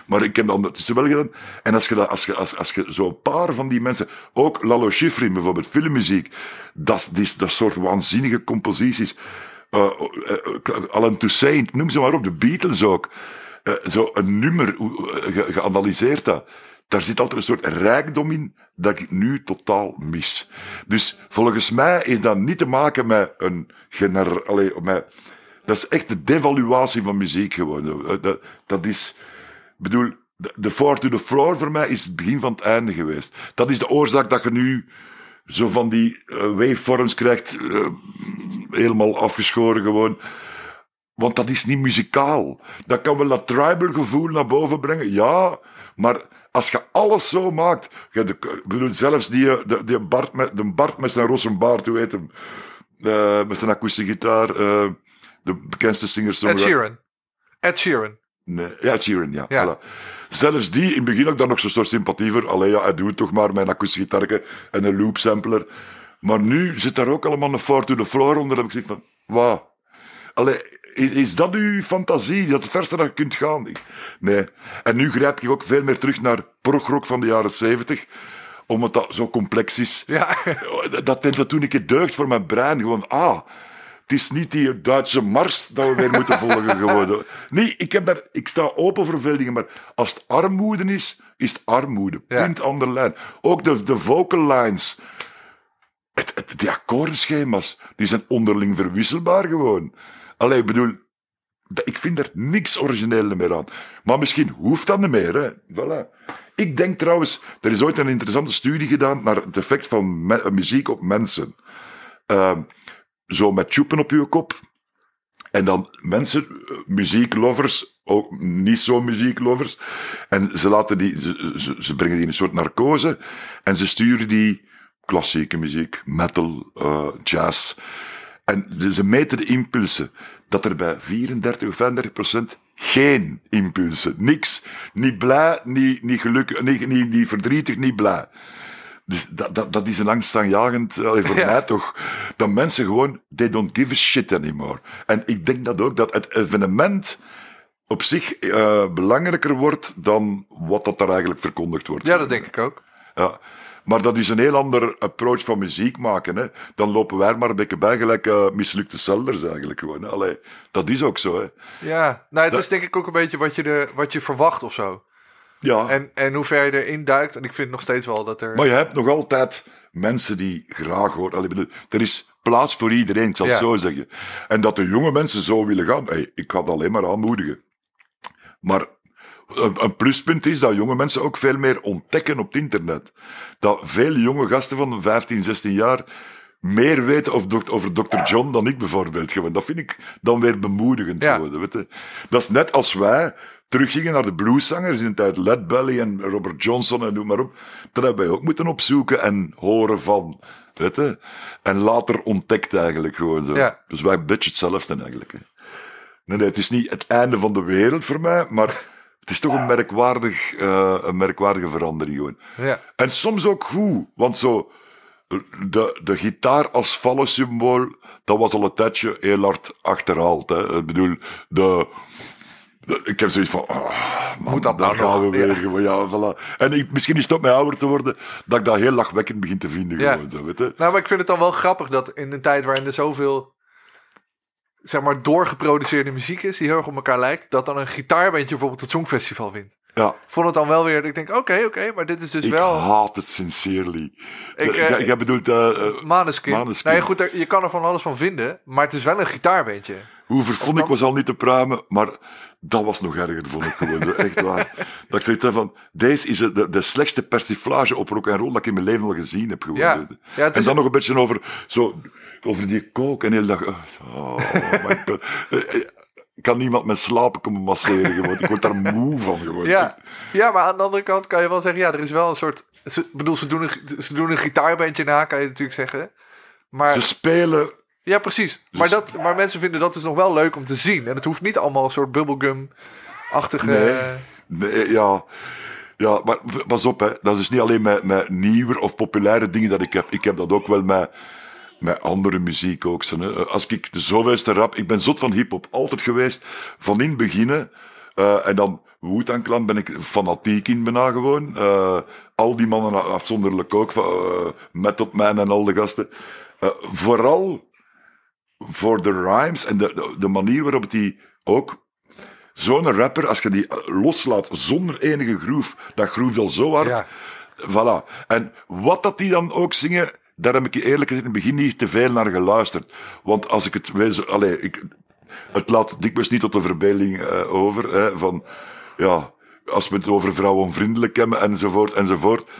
maar ik heb dat ondertussen wel gedaan. En als je, dat, als je, als, als je zo'n paar van die mensen... Ook Lalo Schifrin bijvoorbeeld, filmmuziek. Dat, is dat soort waanzinnige composities. Uh, uh, Alan Toussaint, noem ze maar op. De Beatles ook. Uh, zo een nummer, ge, geanalyseerd dat daar zit altijd een soort rijkdom in dat ik nu totaal mis. Dus volgens mij is dat niet te maken met een gener... Dat is echt de devaluatie van muziek gewoon. Dat, dat is... bedoel, de four to the floor voor mij is het begin van het einde geweest. Dat is de oorzaak dat je nu zo van die uh, waveforms krijgt, uh, helemaal afgeschoren gewoon. Want dat is niet muzikaal. Dat kan wel dat tribal gevoel naar boven brengen, ja, maar als je alles zo maakt, je de, bedoel, zelfs die, eh, de, die Bart, met, de Bart met zijn rosse baard, hoe heet hem? Uh, met zijn akoestische gitaar, uh, de bekendste singer Ed Sheeran. Ed Sheeran. Nee, ja, Ed Sheeran, ja. ja. Voilà. Zelfs die, in het begin ik daar nog zo'n soort sympathie voor. Allee, ja, hij doet toch maar mijn akoestische gitaar en een loop sampler. Maar nu zit daar ook allemaal een four to the floor onder. En ik zeg van, wauw. Allee, is, is, dat uw fantasie? Dat het verste dat je kunt gaan? Nee. En nu grijp ik ook veel meer terug naar progrock van de jaren zeventig omdat dat zo complex is. Ja. Dat, dat toen ik het deugd voor mijn brein. Gewoon, ah, Het is niet die Duitse mars dat we weer moeten volgen gewoon. Nee, ik, heb daar, ik sta open voor veel dingen, maar als het armoede is, is het armoede. Ja. Punt ander lijn. Ook de, de vocal lines. Het, het, die akkoordenschema's, die zijn onderling verwisselbaar gewoon. Allee, bedoel, ik vind er niks origineel meer aan. Maar misschien hoeft dat niet meer, hè. Voilà. Ik denk trouwens, er is ooit een interessante studie gedaan naar het effect van muziek op mensen. Ehm, zo met tjoepen op je kop. En dan mensen, eh, muzieklovers, ook niet zo muzieklovers. En ze, laten die, ze, ze, brengen die in een soort narcose. En ze sturen die klassieke muziek, metal, eh, jazz. En ze meten de impulsen. Dat er bij 34 of 35 procent geen impulsen, niks. Niet blij, niet, niet gelukkig, niet, niet, niet verdrietig, niet blij. Dus dat, dat, dat is een angstaanjagend, voor Ja. mij toch, dat mensen gewoon, they don't give a shit anymore. En ik denk dat ook, dat het evenement op zich eh, belangrijker wordt dan wat dat daar eigenlijk verkondigd wordt. Ja, dat denk ik ook. Ja. Maar dat is een heel ander approach van muziek maken. Hè. Dan lopen wij maar een beetje bij, gelijk eh, mislukte Selders eigenlijk gewoon. Hè. Allee, dat is ook zo. Hè. Ja, nou, het Dat- is denk ik ook een beetje wat je, de, wat je verwacht of zo. Ja, En, en hoe ver je erin duikt. En ik vind nog steeds wel dat er... maar je hebt nog altijd mensen die graag horen. Allee, bedoel, er is plaats voor iedereen, ik zal het zo zeggen. En dat de jonge mensen zo willen gaan, hey, ik ga het alleen maar aanmoedigen. Maar een, pluspunt is dat jonge mensen ook veel meer ontdekken op het internet. Dat veel jonge gasten van 15, 16 jaar meer weten over, Dr. John dan ik bijvoorbeeld. Gewoon. Dat vind ik dan weer bemoedigend. Ja. geworden, weet je. Dat is net als wij teruggingen naar de blueszangers in de tijd Led Belly en Robert Johnson en noem maar op. Dat hebben wij ook moeten opzoeken en horen van. Weet je? En later ontdekt eigenlijk gewoon zo. Ja. Dus wij een beetje hetzelfde eigenlijk. Hè. Nee, nee, het is niet het einde van de wereld voor mij, maar het is toch een, merkwaardig, eh, een merkwaardige verandering gewoon. Ja. En soms ook goed, want zo, de, de gitaar als symbool, dat was al een tijdje heel hard achterhaald. Hè. Ik bedoel, de, de- ik heb zoiets van, ah, man, Moet dat daar nou gaan we weer. Ja. Gewoon, ja, voilà. En ik, misschien is het ook mij ouder te worden, dat ik dat heel lachwekkend begin te vinden. Ja. Gewoon, zo, weet je. Nou, maar ik vind het dan wel grappig dat in een tijd waarin er zoveel, zeg maar, doorgeproduceerde muziek is, die heel erg op elkaar lijkt, dat dan een gitaarbandje bijvoorbeeld het Songfestival wint. Ja, Ik vond het dan wel weer, ik denk, oké, oké, maar dit is dus ik wel haat het sincerely. Ik, eh, Jij- jij bedoelt, eh, Maneskin. Maneskin. Ja, goed, er- je kan er van alles van vinden, maar het is wel een gitaarbandje. Hoe vervond ik was al niet te pruimen, maar dat was nog erger, vond ik gewoon. Echt waar. Dat ik heb van, deze is de, de slechtste persiflage op rock en roll dat ik in mijn leven al gezien heb. Gewoon. Ja. En dan nog een beetje over, zo, over die kook en de hele dag. Oh, my God. Eh, eh, Kan niemand met slapen komen masseren gewoon. Ik word daar moe van gewoon. Ja. ja, maar aan de andere kant kan je wel zeggen, ja, er is wel een soort, ze, bedoel, ze doen een, ze doen een gitaarbandje na, kan je natuurlijk zeggen. Maar Ze spelen Ja, precies. Maar, dat, maar mensen vinden dat dus nog wel leuk om te zien. En het hoeft niet allemaal een soort bubblegum-achtige... Nee. Nee, ja. Ja, maar pas op, hè. dat is dus niet alleen met, met nieuwer of populaire dingen dat ik heb. Ik heb dat ook wel met, met andere muziek ook. Hè. Als ik de zoveelste rap... Ik ben zot van hip-hop, altijd geweest. Van in het beginnen. eh, en dan Wu-Tang Clan ben ik fanatiek in bijna gewoon. Eh, al die mannen afzonderlijk ook. Van, eh, Method Man en al de gasten. Eh, vooral voor de rhymes en de, de, de manier waarop die ook Zo'n rapper, als je die eh, loslaat zonder enige groove, dat groeft al zo hard. Ja. Voilà. En wat dat die dan ook zingen, daar heb ik eerlijk gezegd in het begin niet te veel naar geluisterd. Want als ik het allee, ik, het laat dikwijls niet tot de verbeelding eh, over, hè, van, ja, als we het over vrouwenvriendelijk hebben, enzovoort, enzovoort.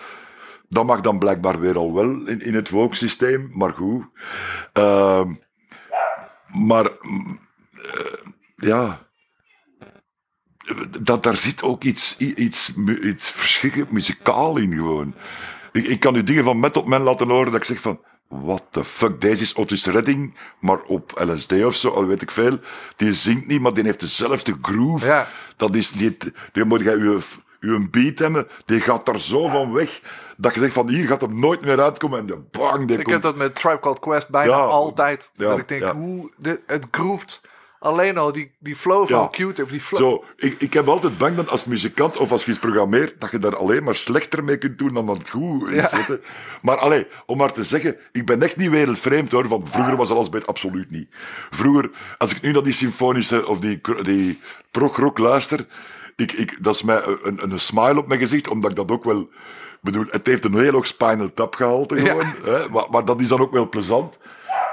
Dat mag dan blijkbaar weer al wel in, in het woke systeem, maar goed. Ehm, maar, eh, ja dat, daar zit ook iets, iets, iets verschrikkelijk muzikaal in gewoon. Ik, ik kan u dingen van Method Man laten horen dat ik zeg van, what the fuck, deze is Otis Redding, maar op LSD of zo, al weet ik veel. Die zingt niet, maar die heeft dezelfde groove. Ja. Dat is, die, die moet je uw beat hebben, die gaat daar zo van weg, dat je zegt van, hier gaat hem nooit meer uitkomen en de bang, die Ik komt... heb dat met Tribe Called Quest bijna Ja. altijd. Ja, dat ik denk, ja. hoe, dit, het groeft alleen al die, die flow van Ja. Q-tip, die flow. Zo, ik, ik heb altijd bang dat als muzikant of als je iets programmeert, dat je daar alleen maar slechter mee kunt doen dan dat het goed is. Ja. Maar allee, om maar te zeggen, ik ben echt niet wereldvreemd hoor, van vroeger was alles beter, absoluut niet. Vroeger, als ik nu naar die symfonische of die, die prog-rock luister, ik, ik, dat is mij een, een smile op mijn gezicht, omdat ik dat ook wel... bedoel, het heeft een heel hoog spinal tap Ja. gewoon, hè, maar, maar dat is dan ook wel plezant.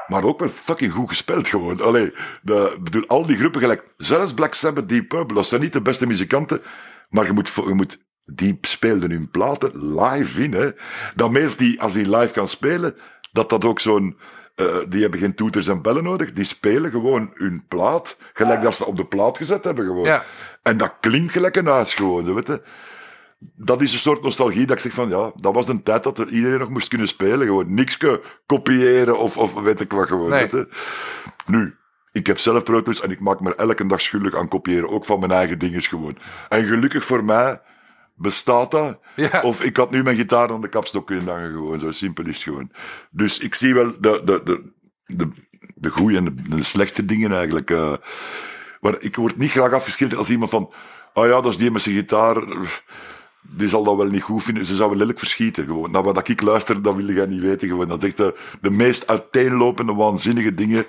Maar ook wel fucking goed gespeeld gewoon. Allee, de, bedoel, al die groepen gelijk. Zelfs Black Sabbath, Deep Purple, dat zijn niet de beste muzikanten. Maar je moet, je moet die speelden hun platen live in. Hè. Dan meest die, als die live kan spelen, dat dat ook zo'n... eh, die hebben geen toeters en bellen nodig. Die spelen gewoon hun plaat. Gelijk dat ze op de plaat gezet hebben gewoon. Ja. En dat klinkt gelijk een huis gewoon. Weet je dat is een soort nostalgie dat ik zeg van ja, dat was een tijd dat er iedereen nog moest kunnen spelen. Gewoon niks kopiëren of, of weet ik wat gewoon. Nee. weet je. Nu, ik heb zelf Pro Tools en ik maak me elke dag schuldig aan kopiëren. Ook van mijn eigen dinges gewoon. En gelukkig voor mij bestaat dat. Ja. Of ik had nu mijn gitaar aan de kapstok kunnen hangen gewoon. Zo simpel is het gewoon. Dus ik zie wel de, de, de, de, de goede en de, de slechte dingen eigenlijk. eh. maar ik word niet graag afgeschilderd als iemand van... Oh ja, dat is die met zijn gitaar die zal dat wel niet goed vinden. Ze zou wel lelijk verschieten. Gewoon. Nou, wat ik luister, dat wil jij niet weten. Gewoon. Dat is echt de, de meest uiteenlopende, waanzinnige dingen.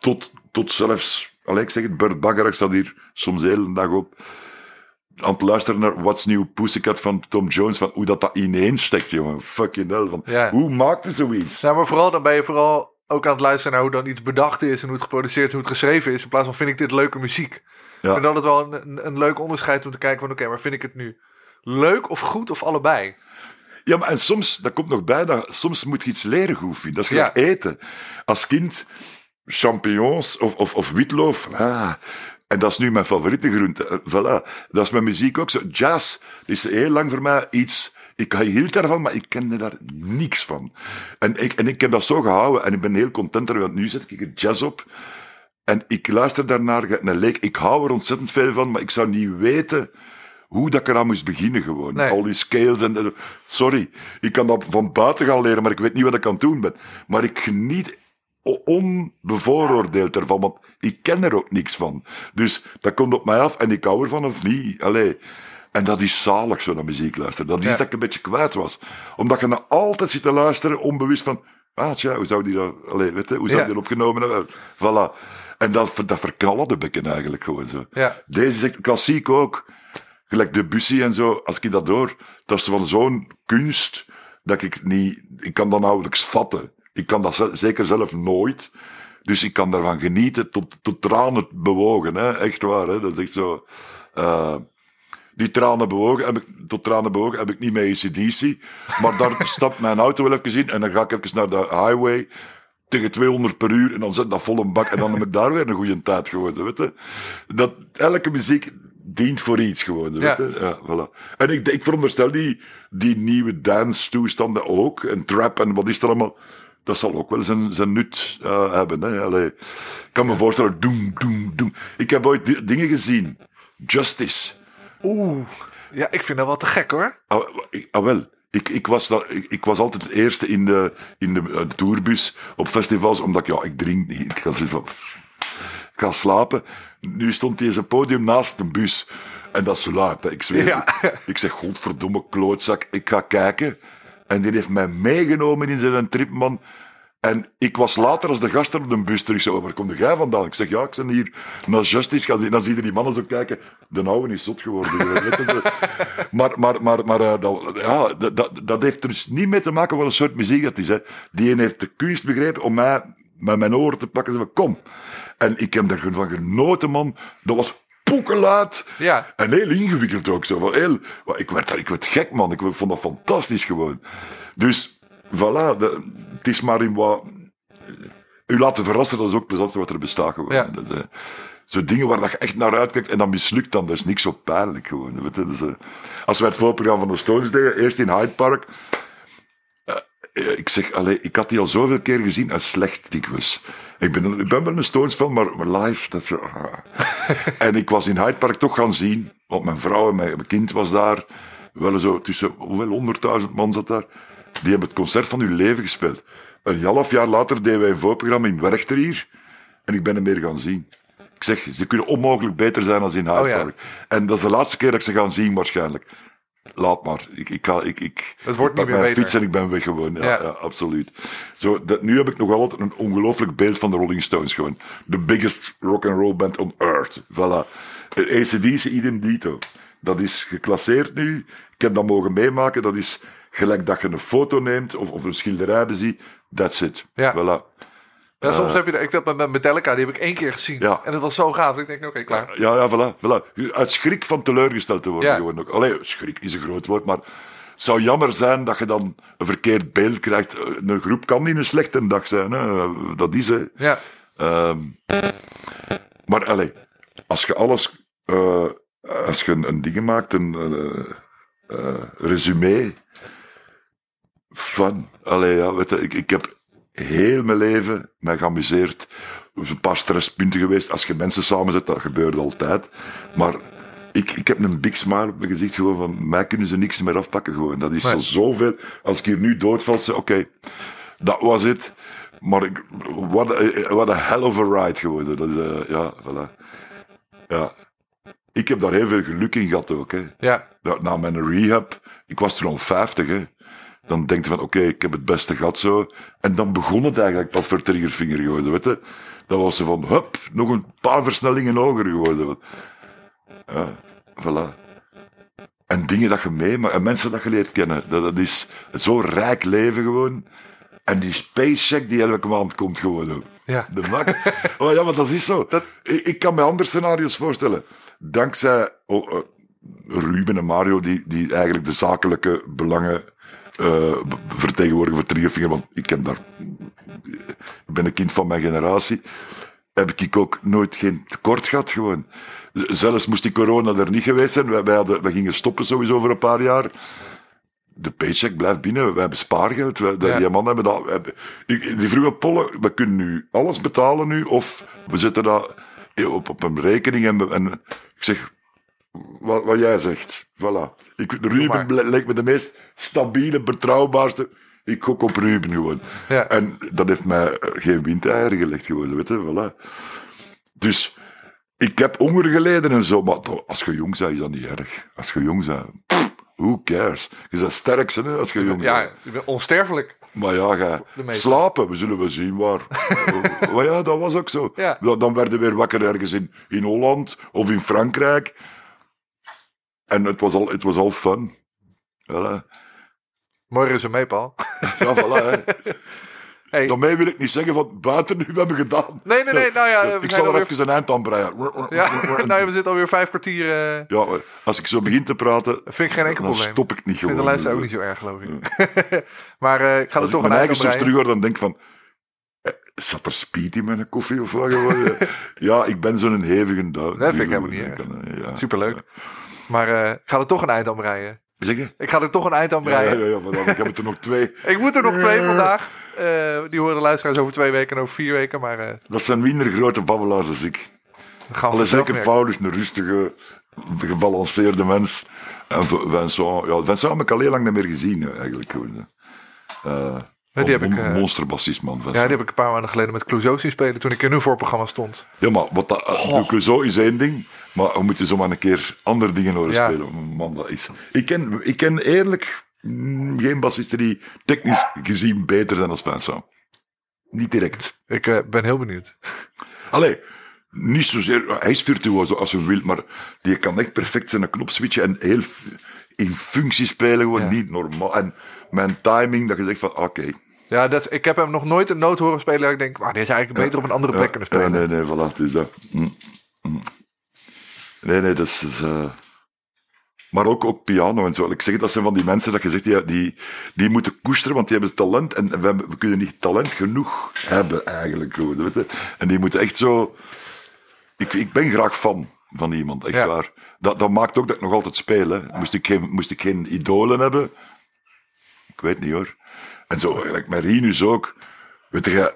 Tot, tot zelfs, allee, ik zeg het, Bert Bagger, ik staat hier soms de hele dag op. Aan het luisteren naar What's New Pussycat van Tom Jones. Van hoe dat, dat ineenstekt, jongen. Fucking hell. Van, Ja. Hoe maakte zoiets? Nou, maar vooral dan ben je vooral ook aan het luisteren naar hoe dan iets bedacht is en hoe het geproduceerd is, hoe het geschreven is. In plaats van vind ik dit leuke muziek. Ik Ja. vind dat het wel een, een, een leuk onderscheid om te kijken van oké, maar vind ik het nu leuk of goed of allebei? Ja, maar en soms, dat komt nog bij, dat, soms moet je iets leren goed vinden. Dat is gelijk Ja. eten. Als kind, champignons of, of, of witloof. Ah, en dat is nu mijn favoriete groente. Eh, Voilà. Dat is met muziek ook zo. Jazz is heel lang voor mij iets... Ik hield daarvan, maar ik kende daar niks van. En ik, en ik heb dat zo gehouden en ik ben heel content ermee, want nu zet ik er jazz op. En ik luister daarnaar naar leek. Ik hou er ontzettend veel van, maar ik zou niet weten hoe dat ik eraan moest beginnen gewoon. Nee. Al die scales en... Sorry, ik kan dat van buiten gaan leren, maar ik weet niet wat ik aan het doen ben. Maar ik geniet onbevooroordeeld ervan, want ik ken er ook niks van. Dus dat komt op mij af en ik hou ervan of niet. Allee. En dat is zalig, zo naar muziek luisteren. Dat is Ja. dat ik een beetje kwijt was. Omdat je nou altijd zit te luisteren, onbewust van... Ah, tja, hoe zou die dat... Allee, weet je, hoe zou Ja. die dat opgenomen hebben? Voilà. En dat, dat verknallen de bekken eigenlijk gewoon zo. Ja. Deze is echt klassiek ook. Gelijk Debussy en zo. Als ik dat door, dat is van zo'n kunst dat ik niet... Ik kan dat nauwelijks vatten. Ik kan dat ze- zeker zelf nooit. Dus ik kan daarvan genieten tot, tot tranen bewogen. Hè? Echt waar, hè? dat is echt zo... eh, die tranen bewogen, heb ik, tot tranen bewogen heb ik niet met ACDC. Maar daar stapt mijn auto wel even in en dan ga ik even naar de highway tegen 200 per uur en dan zet dat vol een bak en dan heb ik daar weer een goede tijd geworden, weet je. Dat, elke muziek dient voor iets gewoon, weet je. Ja, voilà. En ik, ik veronderstel die, die nieuwe dance-toestanden ook, en trap en wat is er allemaal, dat zal ook wel zijn, zijn nut eh, hebben. Hè. Allee, ik kan me voorstellen, doem, doem, doem. Ik heb ooit di- dingen gezien. Justice. Oeh. Ja, ik vind dat wel te gek hoor. Ah, ik- ah, wel. Ik, ik, was ik, ik was altijd het eerste in de, in de, eh, tourbus op festivals, omdat ik, ja, ik drink niet. Ik ga, ik ga slapen. Nu stond hij in zijn podium naast een bus. En dat is zo laat, hè. ik zweer Ja. Ik zeg, godverdomme klootzak, ik ga kijken. En die heeft mij meegenomen in zijn trip, man. En ik was later als de gast op de bus terug. Zo, waar kom jij vandaan? Ik zeg, ja, ik ben hier naar Justice gaan zien. Dan zie je die mannen zo kijken. De oude is zot geworden. maar maar, maar, maar eh, dat, ja, dat, dat, heeft er dus niet mee te maken wat een soort muziek dat is. Hè. Die een heeft de kunst begrepen om mij met mijn oren te pakken en zeggen, kom. En ik heb daar van genoten, man. Dat was poekeluid. Ja. En heel ingewikkeld ook zo. Van heel, ik, werd, ik werd gek, man. Ik vond dat fantastisch gewoon. Dus, voilà. De, het is maar in wat... U laten verrassen, dat is ook het plezantste wat er bestaat gewoon. Ja. Dat, eh, zo dingen waar dat je echt naar uitkijkt en dan mislukt dan. Dat is niks zo pijnlijk gewoon. Weet je, dus, eh, als wij het voorprogramma van de Stones deden, eerst in Hyde Park... eh, ik zeg, allee, ik had die al zoveel keer gezien en slecht dikwijls. Ik ben, ik ben wel een Stones fan, maar, maar live, dat ah. En ik was in Hyde Park toch gaan zien, want mijn vrouw en mijn, kind was daar. Wel zo tussen, hoeveel, 100.000 man zat daar. Die hebben het concert van hun leven gespeeld. Een half jaar later deden wij een voorprogramma in Werchter hier. En ik ben hem meer gaan zien. Ik zeg, ze kunnen onmogelijk beter zijn dan in Hyde Oh ja. Park. En dat is de laatste keer dat ik ze ga zien waarschijnlijk. Laat maar. Ik, ik, ga, ik, ik, Het wordt ik niet meer mijn fiets en ik ben weg gewoon. Ja, Ja. ja. absoluut. Zo, dat, nu heb ik nog altijd een ongelooflijk beeld van de Rolling Stones gewoon. The biggest rock and roll band on earth. Voilà. ACDC idem dito. Dat is geclasseerd nu. Ik heb dat mogen meemaken. Dat is gelijk dat je een foto neemt of, of een schilderij beziet. That's it. Ja. Voilà. Ja, soms heb je de, ik heb met Metallica, die heb ik één keer gezien. Ja. En dat was zo gaaf. Ik denk, oké, klaar. Ja, ja, voilà, voilà. Uit schrik van teleurgesteld te worden Ja. gewoon ook. Allee, schrik is een groot woord, maar het zou jammer zijn dat je dan een verkeerd beeld krijgt. Eh, Een groep kan niet een slechte dag zijn, hè. dat is hè. Ja, Ehm, maar allee, als je alles, eh, als je een, een ding maakt, een eh, eh, resume van, allee, ja, weet je, ik, ik heb heel mijn leven mij geamuseerd. Er zijn een paar stresspunten geweest. Als je mensen samenzet, dat gebeurt altijd. Maar ik, ik heb een big smile op mijn gezicht gewoon van, mij kunnen ze niks meer afpakken gewoon. Dat is Nee. zo zoveel. Als ik hier nu doodval, zeg oké, dat was het. Maar ik, a, what a hell of a ride geworden. Dat is, eh, ja, voilà. Ja. Ik heb daar heel veel geluk in gehad ook. Hè. ja, Na, na mijn rehab, ik was toen al 50, hè. Dan denk je van, oké, ik heb het beste gehad zo. En dan begon het eigenlijk wat voor triggervinger geworden, weet je. Dan was ze van, hup, nog een paar versnellingen hoger geworden. Ja, voilà. En dingen dat je meemaakt, en mensen dat je leert kennen. Dat, dat is zo'n rijk leven gewoon. En die space check die elke maand komt gewoon. ja. De max. Oh ja, maar dat is zo. Ik, ik kan me andere scenario's voorstellen. Dankzij oh, eh, Ruben en Mario, die, die eigenlijk de zakelijke belangen eh, vertegenwoordigen voor Triggerfinger, want ik, heb daar, ik ben een kind van mijn generatie, heb ik ook nooit geen tekort gehad gewoon. Zelfs moest die corona er niet geweest zijn. Wij, wij, hadden, wij gingen stoppen sowieso voor een paar jaar de paycheck blijft binnen. We hebben spaargeld. Ja. Die man hebben dat. hebben- die vroege Polle, we kunnen nu alles betalen nu, of we zetten dat op, op een rekening. En ik zeg, wat, wat jij zegt, voilà. Ik, Ruben lijkt me de meest stabiele, betrouwbaarste. Ik gok op Ruben gewoon. Ja. En dat heeft mij eh, geen windeieren gelegd gewoon, weet je, voilà. Dus ik heb honger geleden en zo, maar als je jong bent, is dat niet erg. Als je jong bent, pff, who cares? Je bent sterk, hè, als je jong Ja, bent. ik ben onsterfelijk. Maar ja, ga slapen, we zullen wel zien waar. maar ja, dat was ook zo. Ja. Dan, dan werden we weer wakker ergens in, in Holland of in Frankrijk. En het was al, het was al fun. Voilà. Mooi resume, Paul. Ja, voilà. Hè. Hey. Daarmee wil ik niet zeggen wat buiten nu hebben gedaan. Nee, nee, nee, nou ja, we ik zal er alweer- even een eind aan breien. Ja, nou, we zitten alweer vijf kwartier. eh Ja, als ik zo begin te praten, vind ik geen enkel dan probleem. stop ik niet Ik vind gewoon. de luisteraar ook niet zo erg, geloof ik. maar eh, ik ga er Als ik toch een mijn eind eigen aan soms breien. terug hoor, dan denk ik van... eh, Zat er speed in mijn koffie of wat gewoon? ja, ik ben zo'n hevige duw. Dat vind ik helemaal niet. Ja. Superleuk. Maar eh, ik ga er toch een eind aan breien. Je? Ik ga er toch een eind aan Ja, ja, breien. ja, ja, vandaar, ik heb er nog twee. Ik moet er nog twee vandaag. Eh, die horen de luisteraars over twee weken en over vier weken. Maar eh Dat zijn minder grote babbelaars als ik. dan we Alle zeker. Paulus, een rustige, gebalanceerde mens. En Vincent, ja, Vincent heb ik al heel lang niet meer gezien, eigenlijk. Eh, Ja, die heb een ik, eh, monsterbassist, man. Vincent. Ja, die heb ik een paar maanden geleden met Clouseau zien spelen. Toen ik in een voorprogramma stond. Ja, maar wat dat, Oh. is één ding, maar we moeten zomaar een keer andere dingen horen Ja. spelen. Man, dat is... ik, ken, ik ken eerlijk mm, geen bassisten die technisch gezien beter zijn als Vincent. Niet direct. Ik eh, ben heel benieuwd. Allee, niet zozeer, hij is virtuoos als je wilt, maar die kan echt perfect zijn knop switchen en heel in functie spelen, gewoon Ja. niet normaal. En mijn timing, dat je zegt van, oké. Ja, dat, ik heb hem nog nooit een noot horen spelen. Dat ik denk, ah, die is eigenlijk beter op een andere plek kunnen spelen. nee, nee, voilà, het is dat. Mm, mm. Nee, nee, dat is... dat is, eh, Maar ook, ook piano en zo. Ik zeg, dat zijn van die mensen dat je zegt, die, die, die moeten koesteren, want die hebben talent. En we, hebben- we kunnen niet talent genoeg hebben, eigenlijk. Weet je? En die moeten echt zo... Ik, ik ben graag fan van iemand, echt Ja. waar. Dat, dat maakt ook dat ik nog altijd speel. Hè. Moest, ik geen, moest ik geen idolen hebben... Ik weet niet, hoor. En zo, eigenlijk met Rinus ook. Weet je,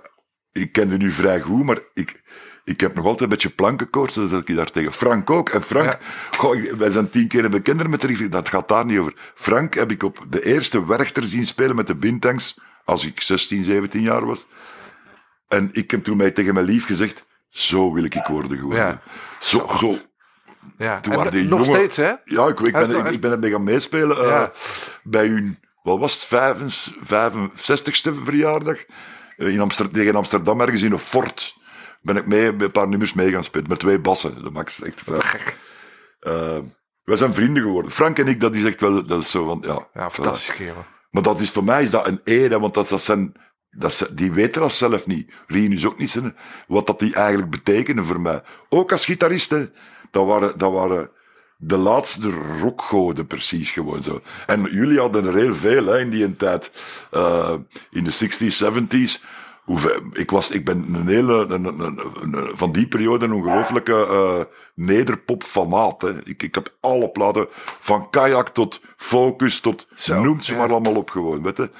ik ken die nu vrij goed, maar ik, ik heb nog altijd een beetje plankenkoorts, dus dat ik daar tegen. Frank ook. En Frank, Ja. goh, ik- wij zijn tien keer bekender met de rivier, dat gaat daar niet over. Frank heb ik op de eerste Werchter zien spelen met de Bintangs, als ik 16, 17 jaar was. En ik heb toen mij tegen mijn lief gezegd, zo wil ik worden geworden. Ja. Zo, Zo Ja. Toen En waren die nog jongen- steeds, hè? Ja, ik, ik, ben, ik, ik ben ermee gaan meespelen eh, Ja. bij hun, wat was het, 65ste verjaardag eh, in Amsterdam, tegen Amsterdam, ergens in een fort. Ben ik mee, met een paar nummers mee gaan spelen, met twee bassen. De max, echt eh, Gek. eh, wij zijn vrienden geworden. Frank en ik, dat is echt wel, dat is zo van, ja. Ja, fantastische kerel. Maar dat is, voor mij is dat een eer, hè, want dat, dat zijn, dat zijn, die weten dat zelf niet. Rien is ook niet zijn, wat dat die eigenlijk betekenen voor mij. Ook als gitarist, hè. Dat waren, dat waren de laatste rockgoden precies gewoon zo. En jullie hadden er heel veel hè, in die tijd. Eh, in de 60s, 70s. Hoeveel, ik, was, ik ben een hele, een, een, een- een- van die periode een ongelooflijke eh nederpop-fanaat. Ik, ik heb alle platen, van Kayak tot Focus tot Zo, noemt ze ja. maar allemaal op gewoon, weet je.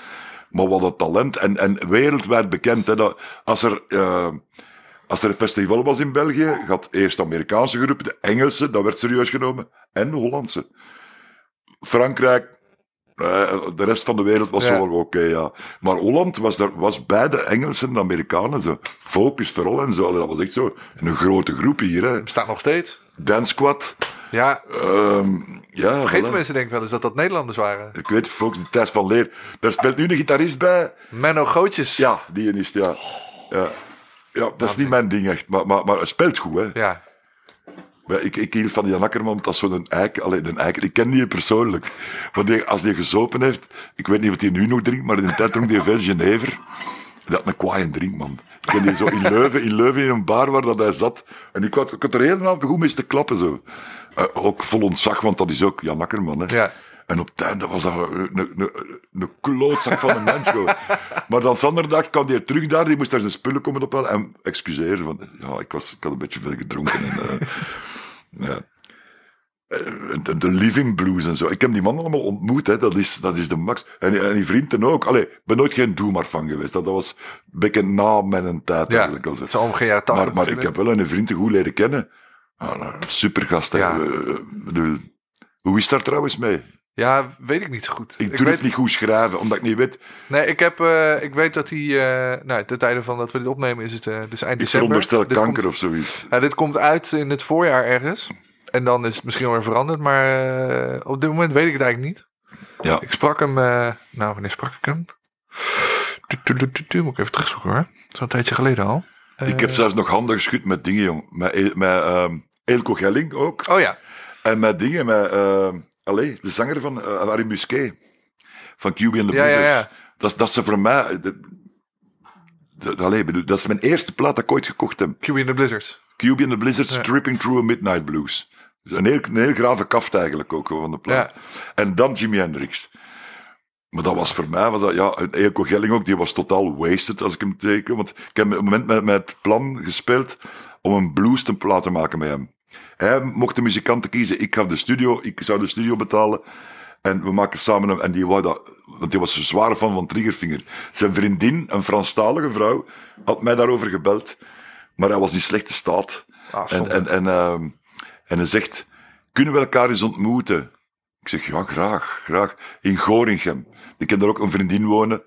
Maar wat een talent. En, en wereldwijd bekend. Hè, dat als, er, eh, als er een festival was in België, gaat eerst de Amerikaanse groep, de Engelse, dat werd serieus genomen, en de Hollandse. Frankrijk, de rest van de wereld was Ja. wel oké, ja. Maar Holland was, daar, was bij de Engelsen en de Amerikanen zo. Focus vooral en zo. Dat was echt zo een grote groep hier. Hè. Bestaat nog steeds. Dance Squad. Ja, ehm, ja, vergeten voilà. mensen denk ik wel eens dat dat Nederlanders waren. Ik weet, Focus, de Thijs van Leer. Daar speelt nu een gitarist bij. Menno Gootjes. Ja, die is het, ja. Ja, ja dat is niet mijn ding echt, maar, maar, maar hij speelt goed, hè. Ja. Maar Ik, ik hield van Jan Akkerman, dat is zo'n eikel. Alleen een. Ik ken die persoonlijk. Want die, als hij gezopen heeft, ik weet niet of hij nu nog drinkt, maar in de tijd dronk hij veel Genever. Dat een kwaaie drink, man. Ik ken die zo in Leuven, in Leuven in een bar waar dat hij zat. En ik had, ik had er helemaal goed mee te klappen, zo. Eh, ook vol ontzag, want dat is ook Jan Akkerman, hè. Ja. En op het einde was dat een, een, klootzak van een mens. gewoon. Maar dan zonderdag kwam hij terug daar, die moest daar zijn spullen komen ophalen. En excuseren, want ja, ik, was, ik had een beetje veel gedronken. En, eh, ja. Eh, De, de Living Blues en zo. Ik heb die man allemaal ontmoet, hè. Dat, is, dat is de max. En, en die vrienden ook. Allee, ik ben nooit geen doe maar van geweest. Dat, dat was een beetje na mijn tijd Ja, eigenlijk. al zo. het is allemaal geen jaren tachtig Maar, maar ik heb wel een vriend goed leren kennen. Ah, nou, hè. Ja. Eh, hoe is daar trouwens mee? Ja, weet ik niet zo goed. Ik durf weet, niet goed schrijven, omdat ik niet weet. Nee, ik, heb, eh, ik weet dat hij... eh nou, de tijden van dat we dit opnemen is het eh, dus eind Ik december. veronderstel Dit kanker komt- of zoiets. Ja, dit komt uit in het voorjaar ergens. En dan is het misschien alweer veranderd. Maar op dit moment weet ik het eigenlijk niet. Ja. Ik sprak hem... nou, wanneer sprak ik hem? Moet ik even terugzoeken hoor. Zo'n tijdje geleden al. Ik heb zelfs nog handen geschud met dingen, jong. Met, met ehm, Eelco Gelling ook. Oh ja. En met dingen, met... allee, de zanger van uh, Harry Musquet. Van QB and the Ja, Blizzards. ja. Dat, is- dat is voor mij... De, de- allee, bedoel, dat is mijn eerste plaat dat ik ooit gekocht heb. QB in the Blizzards. QB and the Blizzards. Tripping Through a Midnight Blues. Dus een heel, een heel grave kaft eigenlijk ook van de plaat. Ja. En dan Jimi Hendrix. Maar dat was voor mij, was dat, ja, Eelco Gelling ook, die was totaal wasted als ik hem teken. Want ik heb op het moment met, met het plan gespeeld om een blues te laten maken met hem. Hij mocht de muzikanten kiezen, ik gaf de studio, ik zou de studio betalen. En we maken samen een, en die wou dat, want die was een zware fan van Triggerfinger. Zijn vriendin, een Franstalige vrouw, had mij daarover gebeld. Maar hij was in slechte staat. Ah, En, en, en, ehm, en hij zegt, kunnen we elkaar eens ontmoeten? Ik zeg, ja, graag, graag. In Gorinchem. Ik ken daar ook een vriendin wonen.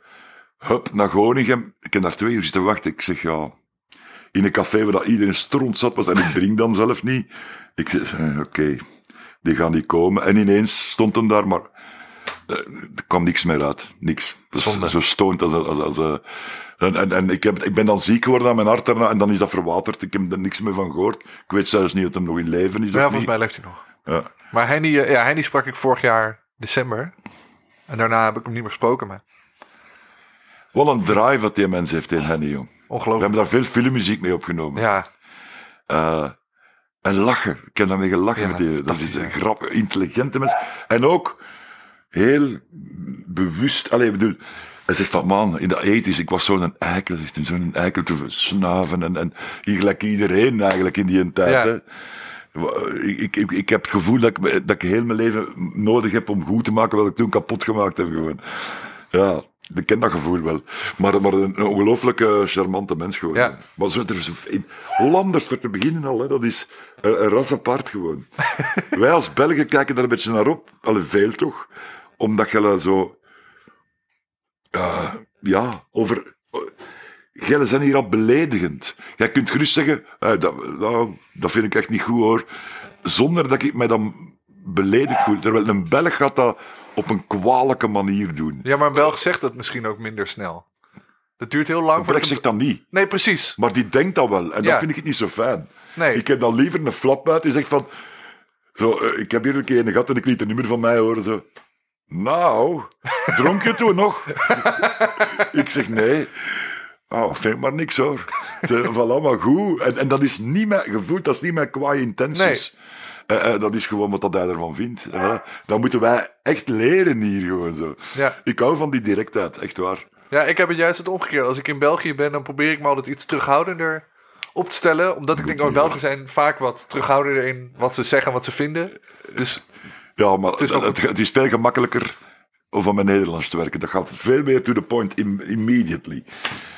Hup, naar Gorinchem. Ik ken daar twee uur zitten wachten. Ik zeg, ja, in een café waar dat iedereen stront zat was en ik drink dan zelf niet. Ik zeg, eh, oké, die gaan niet komen. En ineens stond hem daar, maar eh, er kwam niks meer uit. Niks. Zonde. zo stoned als... als, als eh, en, en, en ik, heb, ik ben dan ziek geworden aan mijn hart daarna en dan is dat verwaterd. Ik heb er niks meer van gehoord. Ik weet zelfs niet of hij nog in leven is ja, of volgens niet. mij leeft hij nog. Ja. Maar Henny, ja, Henny sprak ik vorig jaar december. En daarna heb ik hem niet meer gesproken. Maar Wat een drive dat die mens heeft in Henny, We hebben daar veel filmmuziek mee opgenomen. Ja, Eh, en lachen. Ik heb daarmee gelachen Ja, met die. Dat is een grappige, intelligente mens. En ook heel bewust. Allee, ik bedoel, hij zegt van, man, in de ethisch, ik was zo'n eikel. zegt hij, Zo'n eikel te snuiven. En, en hier gelijk iedereen eigenlijk in die tijd. Ja. Hè. Ik, ik, ik, ik heb het gevoel dat ik, dat ik heel mijn leven nodig heb om goed te maken wat ik toen kapot gemaakt heb. Gewoon. Ja, ik ken dat gevoel wel. Maar, maar een, ongelooflijke charmante mens gewoon. Ja. Maar zo, er, in Hollanders, voor te beginnen al, hè, dat is een, een ras apart gewoon. Wij als Belgen kijken daar een beetje naar op. Allee, veel toch. Omdat je zo... eh, ja, over... Zijn hier al beledigend. Jij kunt gerust zeggen, eh, dat, nou, dat vind ik echt niet goed hoor. Zonder dat ik mij dan beledigd voel. Terwijl een Belg gaat dat op een kwalijke manier doen. Ja, maar een Belg zegt dat misschien ook minder snel. Dat duurt heel lang. Belg zegt dat niet. Nee, precies. Maar die denkt dat wel. En Ja. dat vind ik niet zo fijn. Nee. Ik heb dan liever een flapbuit die zegt van... Zo, eh, ik heb hier een keer een gat en ik liet een nummer van mij horen. Zo. Nou, dronk je toen nog? ik zeg nee. Oh, vind ik maar niks hoor. Van allemaal goed. En, en dat is niet mijn gevoel, dat is niet mijn kwaaie intenties. Eh, eh, dat is gewoon wat dat hij ervan vindt. Voilà. Dat moeten wij echt leren hier gewoon zo. Ja. Ik hou van die directheid, echt waar. Ja, ik heb het juist het omgekeerd. Als ik in België ben, dan probeer ik me altijd iets terughoudender op te stellen. Omdat ik denk, oh, Belgen zijn vaak wat terughoudender in wat ze zeggen, wat ze vinden. Dus Ja, maar is het, het is veel gemakkelijker om van mijn Nederlands te werken. Dat gaat veel meer to the point im- immediately.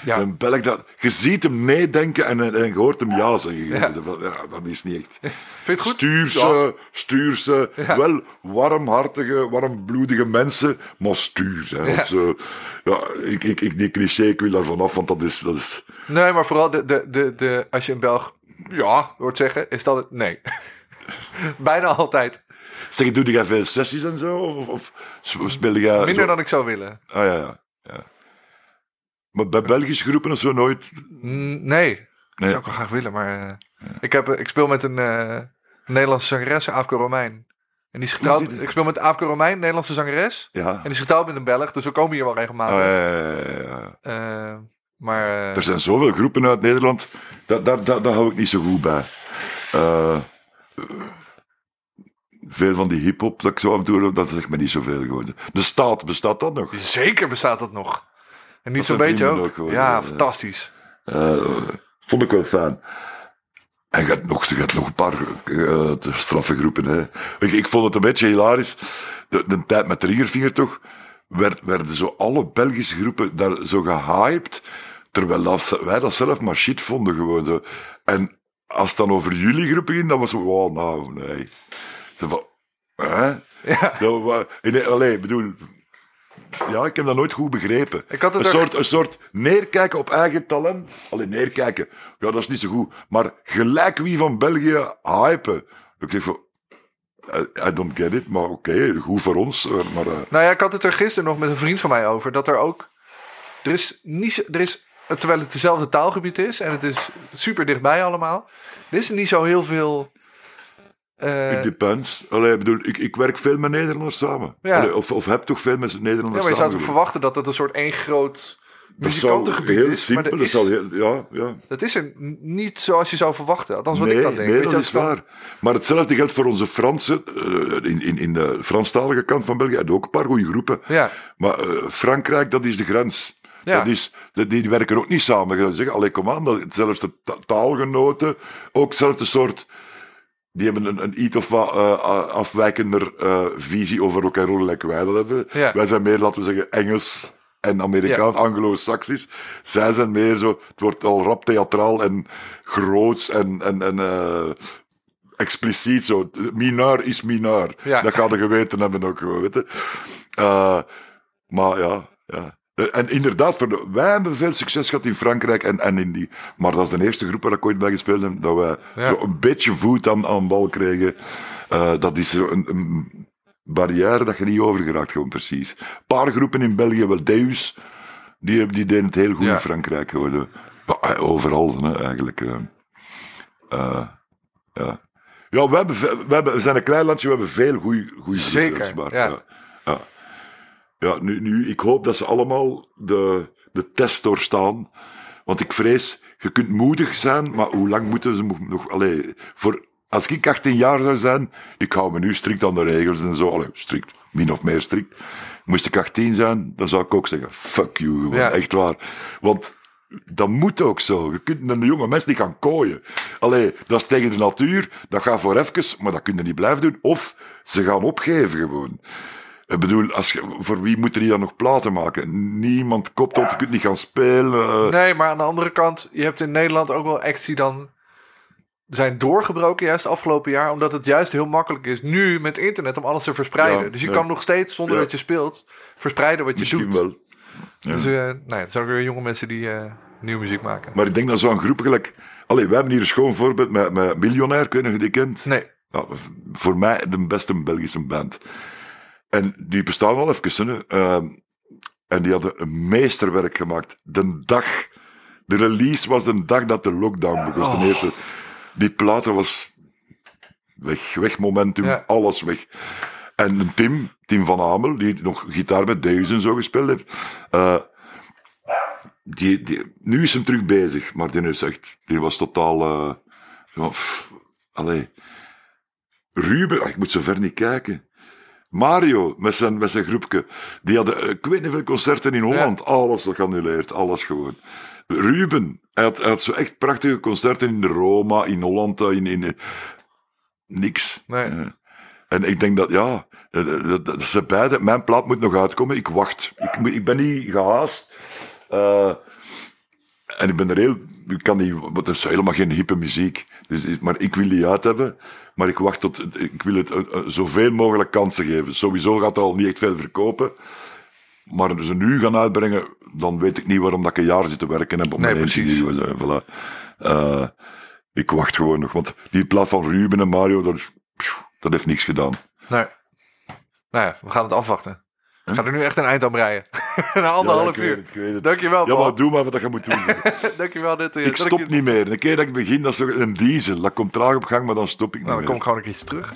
ja, Een Belg, dat, je ziet hem nee denken en, en je hoort hem ja zeggen. Ja. Ja, dat is niet echt. vind je het goed? Ja. wel warmhartige, warmbloedige mensen, maar of zo. Ja, ik, ik, ik, die cliché, ik wil daar vanaf, want dat is... Dat is Nee, maar vooral de, de, de, de, als je een Belg ja hoort zeggen, is dat het nee. Bijna altijd. Zeg, doe jij veel sessies en zo? Of, of, speel jij... Minder zo- dan ik zou willen. Ah, ja, ja, ja. Maar bij Belgische groepen of zo nooit... Mm, Nee, dat Nee. zou ik wel graag willen. Maar eh, ik, heb, ik speel met een eh, Nederlandse zangeres, Afke Romein. En die is getrouwd. Ik speel met Afke Romein, Nederlandse zangeres. Ja. En die is getrouwd met een Belg, dus we komen hier wel regelmatig. Ah, ja, ja. Eh, maar eh, Er zijn zoveel groepen uit Nederland, daar, daar, daar, daar hou ik niet zo goed bij. Eh, veel van die hip-hop dat ik zo af en toe dat zegt me niet zoveel gewoon. De staat bestaat dat nog? zeker bestaat dat nog. En niet zo'n beetje ook. ook gewoon, ja, ja. fantastisch. Eh, vond ik wel fijn. En je hebt nog, je hebt nog een paar eh, straffe groepen. Hè. Ik, ik vond het een beetje hilarisch. De, de tijd met Triggerfinger toch, werd, werden zo alle Belgische groepen daar zo gehyped. Terwijl dat, wij dat zelf maar shit vonden gewoon zo. En als het dan over jullie groepen ging, dan was het wow, nou, nee. Zo van, hè? Ja. Nee, allee, ik bedoel... Ja, ik heb dat nooit goed begrepen. Ik had het een, soort, een soort neerkijken op eigen talent. Alleen neerkijken, ja, dat is niet zo goed. Maar gelijk wie van België hypen. Ik zeg van, I, don't get it, maar oké, goed voor ons. eh, Maar, eh, Nou ja, ik had het er gisteren nog met een vriend van mij over. Dat er ook. Er is niet. zo- Er is, terwijl het dezelfde taalgebied is. En het is super dichtbij allemaal. Er is niet zo heel veel. Eh, it depends. Allee, ik bedoel, ik, ik werk veel met Nederlanders samen. Ja. Allee, of, of heb toch veel met ja, Nederlanders maar je zou samen. toch verwachten dat het een soort één groot muzikantengebied heel is. simpel, maar dat, dat is, heel, ja, ja. dat is er niet zoals je zou verwachten. Althans, wat nee, ik dan denk. nee, dat is dan- waar. Maar hetzelfde geldt voor onze Fransen. eh, in, in, in de Franstalige kant van België hebben ook een paar goede groepen. Ja, Maar eh, Frankrijk, dat is de grens. Ja. Dat is, die, werken ook niet samen. Je zou zeggen, allee, kom aan, dat, hetzelfde ta- taalgenoten, ook hetzelfde soort... Die hebben een, een iets of wat eh, afwijkender eh, visie over rock and roll, like wij dat hebben. Ja. Wij zijn meer, laten we zeggen, Engels en Amerikaans, Anglo-Saxisch. Zij zijn meer zo, het wordt al rap theatraal en groots en, en, en eh, expliciet zo. Mineur is mineur. Ja. Dat gaat de geweten hebben ook gewoon, weet je. Eh, maar ja, ja. En inderdaad, wij hebben veel succes gehad in Frankrijk en, en in die... Maar dat is de eerste groep waar ik ooit bij gespeeld heb, dat wij Ja. zo een beetje voet aan, aan bal kregen. Eh, dat is zo een, een barrière dat je niet over geraakt, gewoon precies. Een paar groepen in België, wel Deus, die, die deden het heel goed Ja. in Frankrijk. Ja, eh, overal, hè, eigenlijk. eh. Eh, ja. Ja, we, hebben, we, hebben, we zijn een klein landje, we hebben veel goede Zeker, ja. ja. Ja. Nu, nu, ik hoop dat ze allemaal de, de test doorstaan. Want ik vrees, je kunt moedig zijn, maar hoe lang moeten ze nog... Allee, voor, als ik 18 jaar zou zijn, ik hou me nu strikt aan de regels en zo. Allee, strikt, min of meer strikt. Moest ik 18 zijn, dan zou ik ook zeggen, fuck you, gewoon, Ja. echt waar. Want dat moet ook zo. Je kunt een jonge mens niet gaan kooien. Allee, dat is tegen de natuur, dat gaat voor even, maar dat kun je niet blijven doen. Of ze gaan opgeven gewoon. Ik bedoel, als je, voor wie moeten die dan nog platen maken? Niemand kopt dat, je kunt niet gaan spelen. eh. Nee, maar aan de andere kant, je hebt in Nederland ook wel acts die dan zijn doorgebroken juist afgelopen jaar, omdat het juist heel makkelijk is nu met internet om alles te verspreiden. Ja, dus je ja. kan nog steeds, zonder Ja. dat je speelt, verspreiden wat je Misschien doet. wel. Ja. Dus eh ja, het zijn ook weer jonge mensen die, eh, Nieuwe muziek maken. Maar ik denk dat zo'n groep gelijk... Allee, wij hebben hier een schoon voorbeeld met, met Miljonair, of je die kent. Nee. Voor mij de beste Belgische band. En die bestaan al even. Ehm, en die hadden een meesterwerk gemaakt. De dag... De release was de dag dat de lockdown begon. Oh. Eerste, die platen was weg, weg momentum, Ja. alles weg. En Tim, Tim van Amel, die nog gitaar met Deus en zo gespeeld heeft, eh, die, die, nu is hem terug bezig, maar die, is echt, die was totaal... pff, allee. Ruben, ah, ik moet zo ver niet kijken. Mario, met zijn, met zijn groepje, die hadden, eh, ik weet niet veel concerten in Holland, alles geannuleerd, alles gewoon. Ruben, hij had, hij had zo echt prachtige concerten in Roma, in Holland, eh, in, in, niks. Nee. Eh, en ik denk dat, ja, eh, dat, dat ze beide, mijn plaat moet nog uitkomen, ik wacht. Ik, ik ben niet gehaast. Eh, en ik ben er heel, ik kan niet, want het is helemaal geen hippe muziek. Dus, maar ik wil die uit hebben. Maar ik wacht tot, ik wil het eh, eh, zoveel mogelijk kansen geven. Sowieso gaat er al niet echt veel verkopen. Maar als ze nu gaan uitbrengen, dan weet ik niet waarom dat ik een jaar zit te werken heb op Nee, mijn precies. Voilà. Eh, ik wacht gewoon nog, want die plaat van Ruben en Mario, dat, is- pff, dat heeft niks gedaan. Nee. Nou ja, we gaan het afwachten. We gaan er nu echt een eind aan breien. Na anderhalf Ja, ik uur. ik het. Dankjewel, Ja, maar doe maar wat je moet doen. Dankjewel. Dit, eh, ik dat stop niet meer. Een keer dat ik begin, dat is een diesel. Dat komt traag op gang, maar dan stop ik niet Nou, dan kom meer. ik gewoon een keertje terug.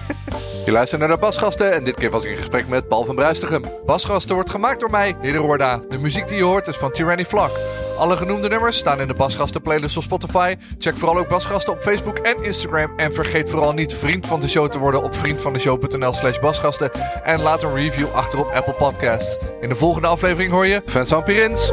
Je luistert naar de Basgasten en dit keer was ik in gesprek met Paul van Bruistigem. Basgasten wordt gemaakt door mij, Hidde Roorda. De muziek die je hoort is van Tyranny Vlak. Alle genoemde nummers staan in de Basgasten playlist op Spotify. Check vooral ook Basgasten op Facebook en Instagram. En vergeet vooral niet vriend van de show te worden op vriendvandeshow.nl slash basgasten. En laat een review achter op Apple Podcasts. In de volgende aflevering hoor je Vincent Pirins.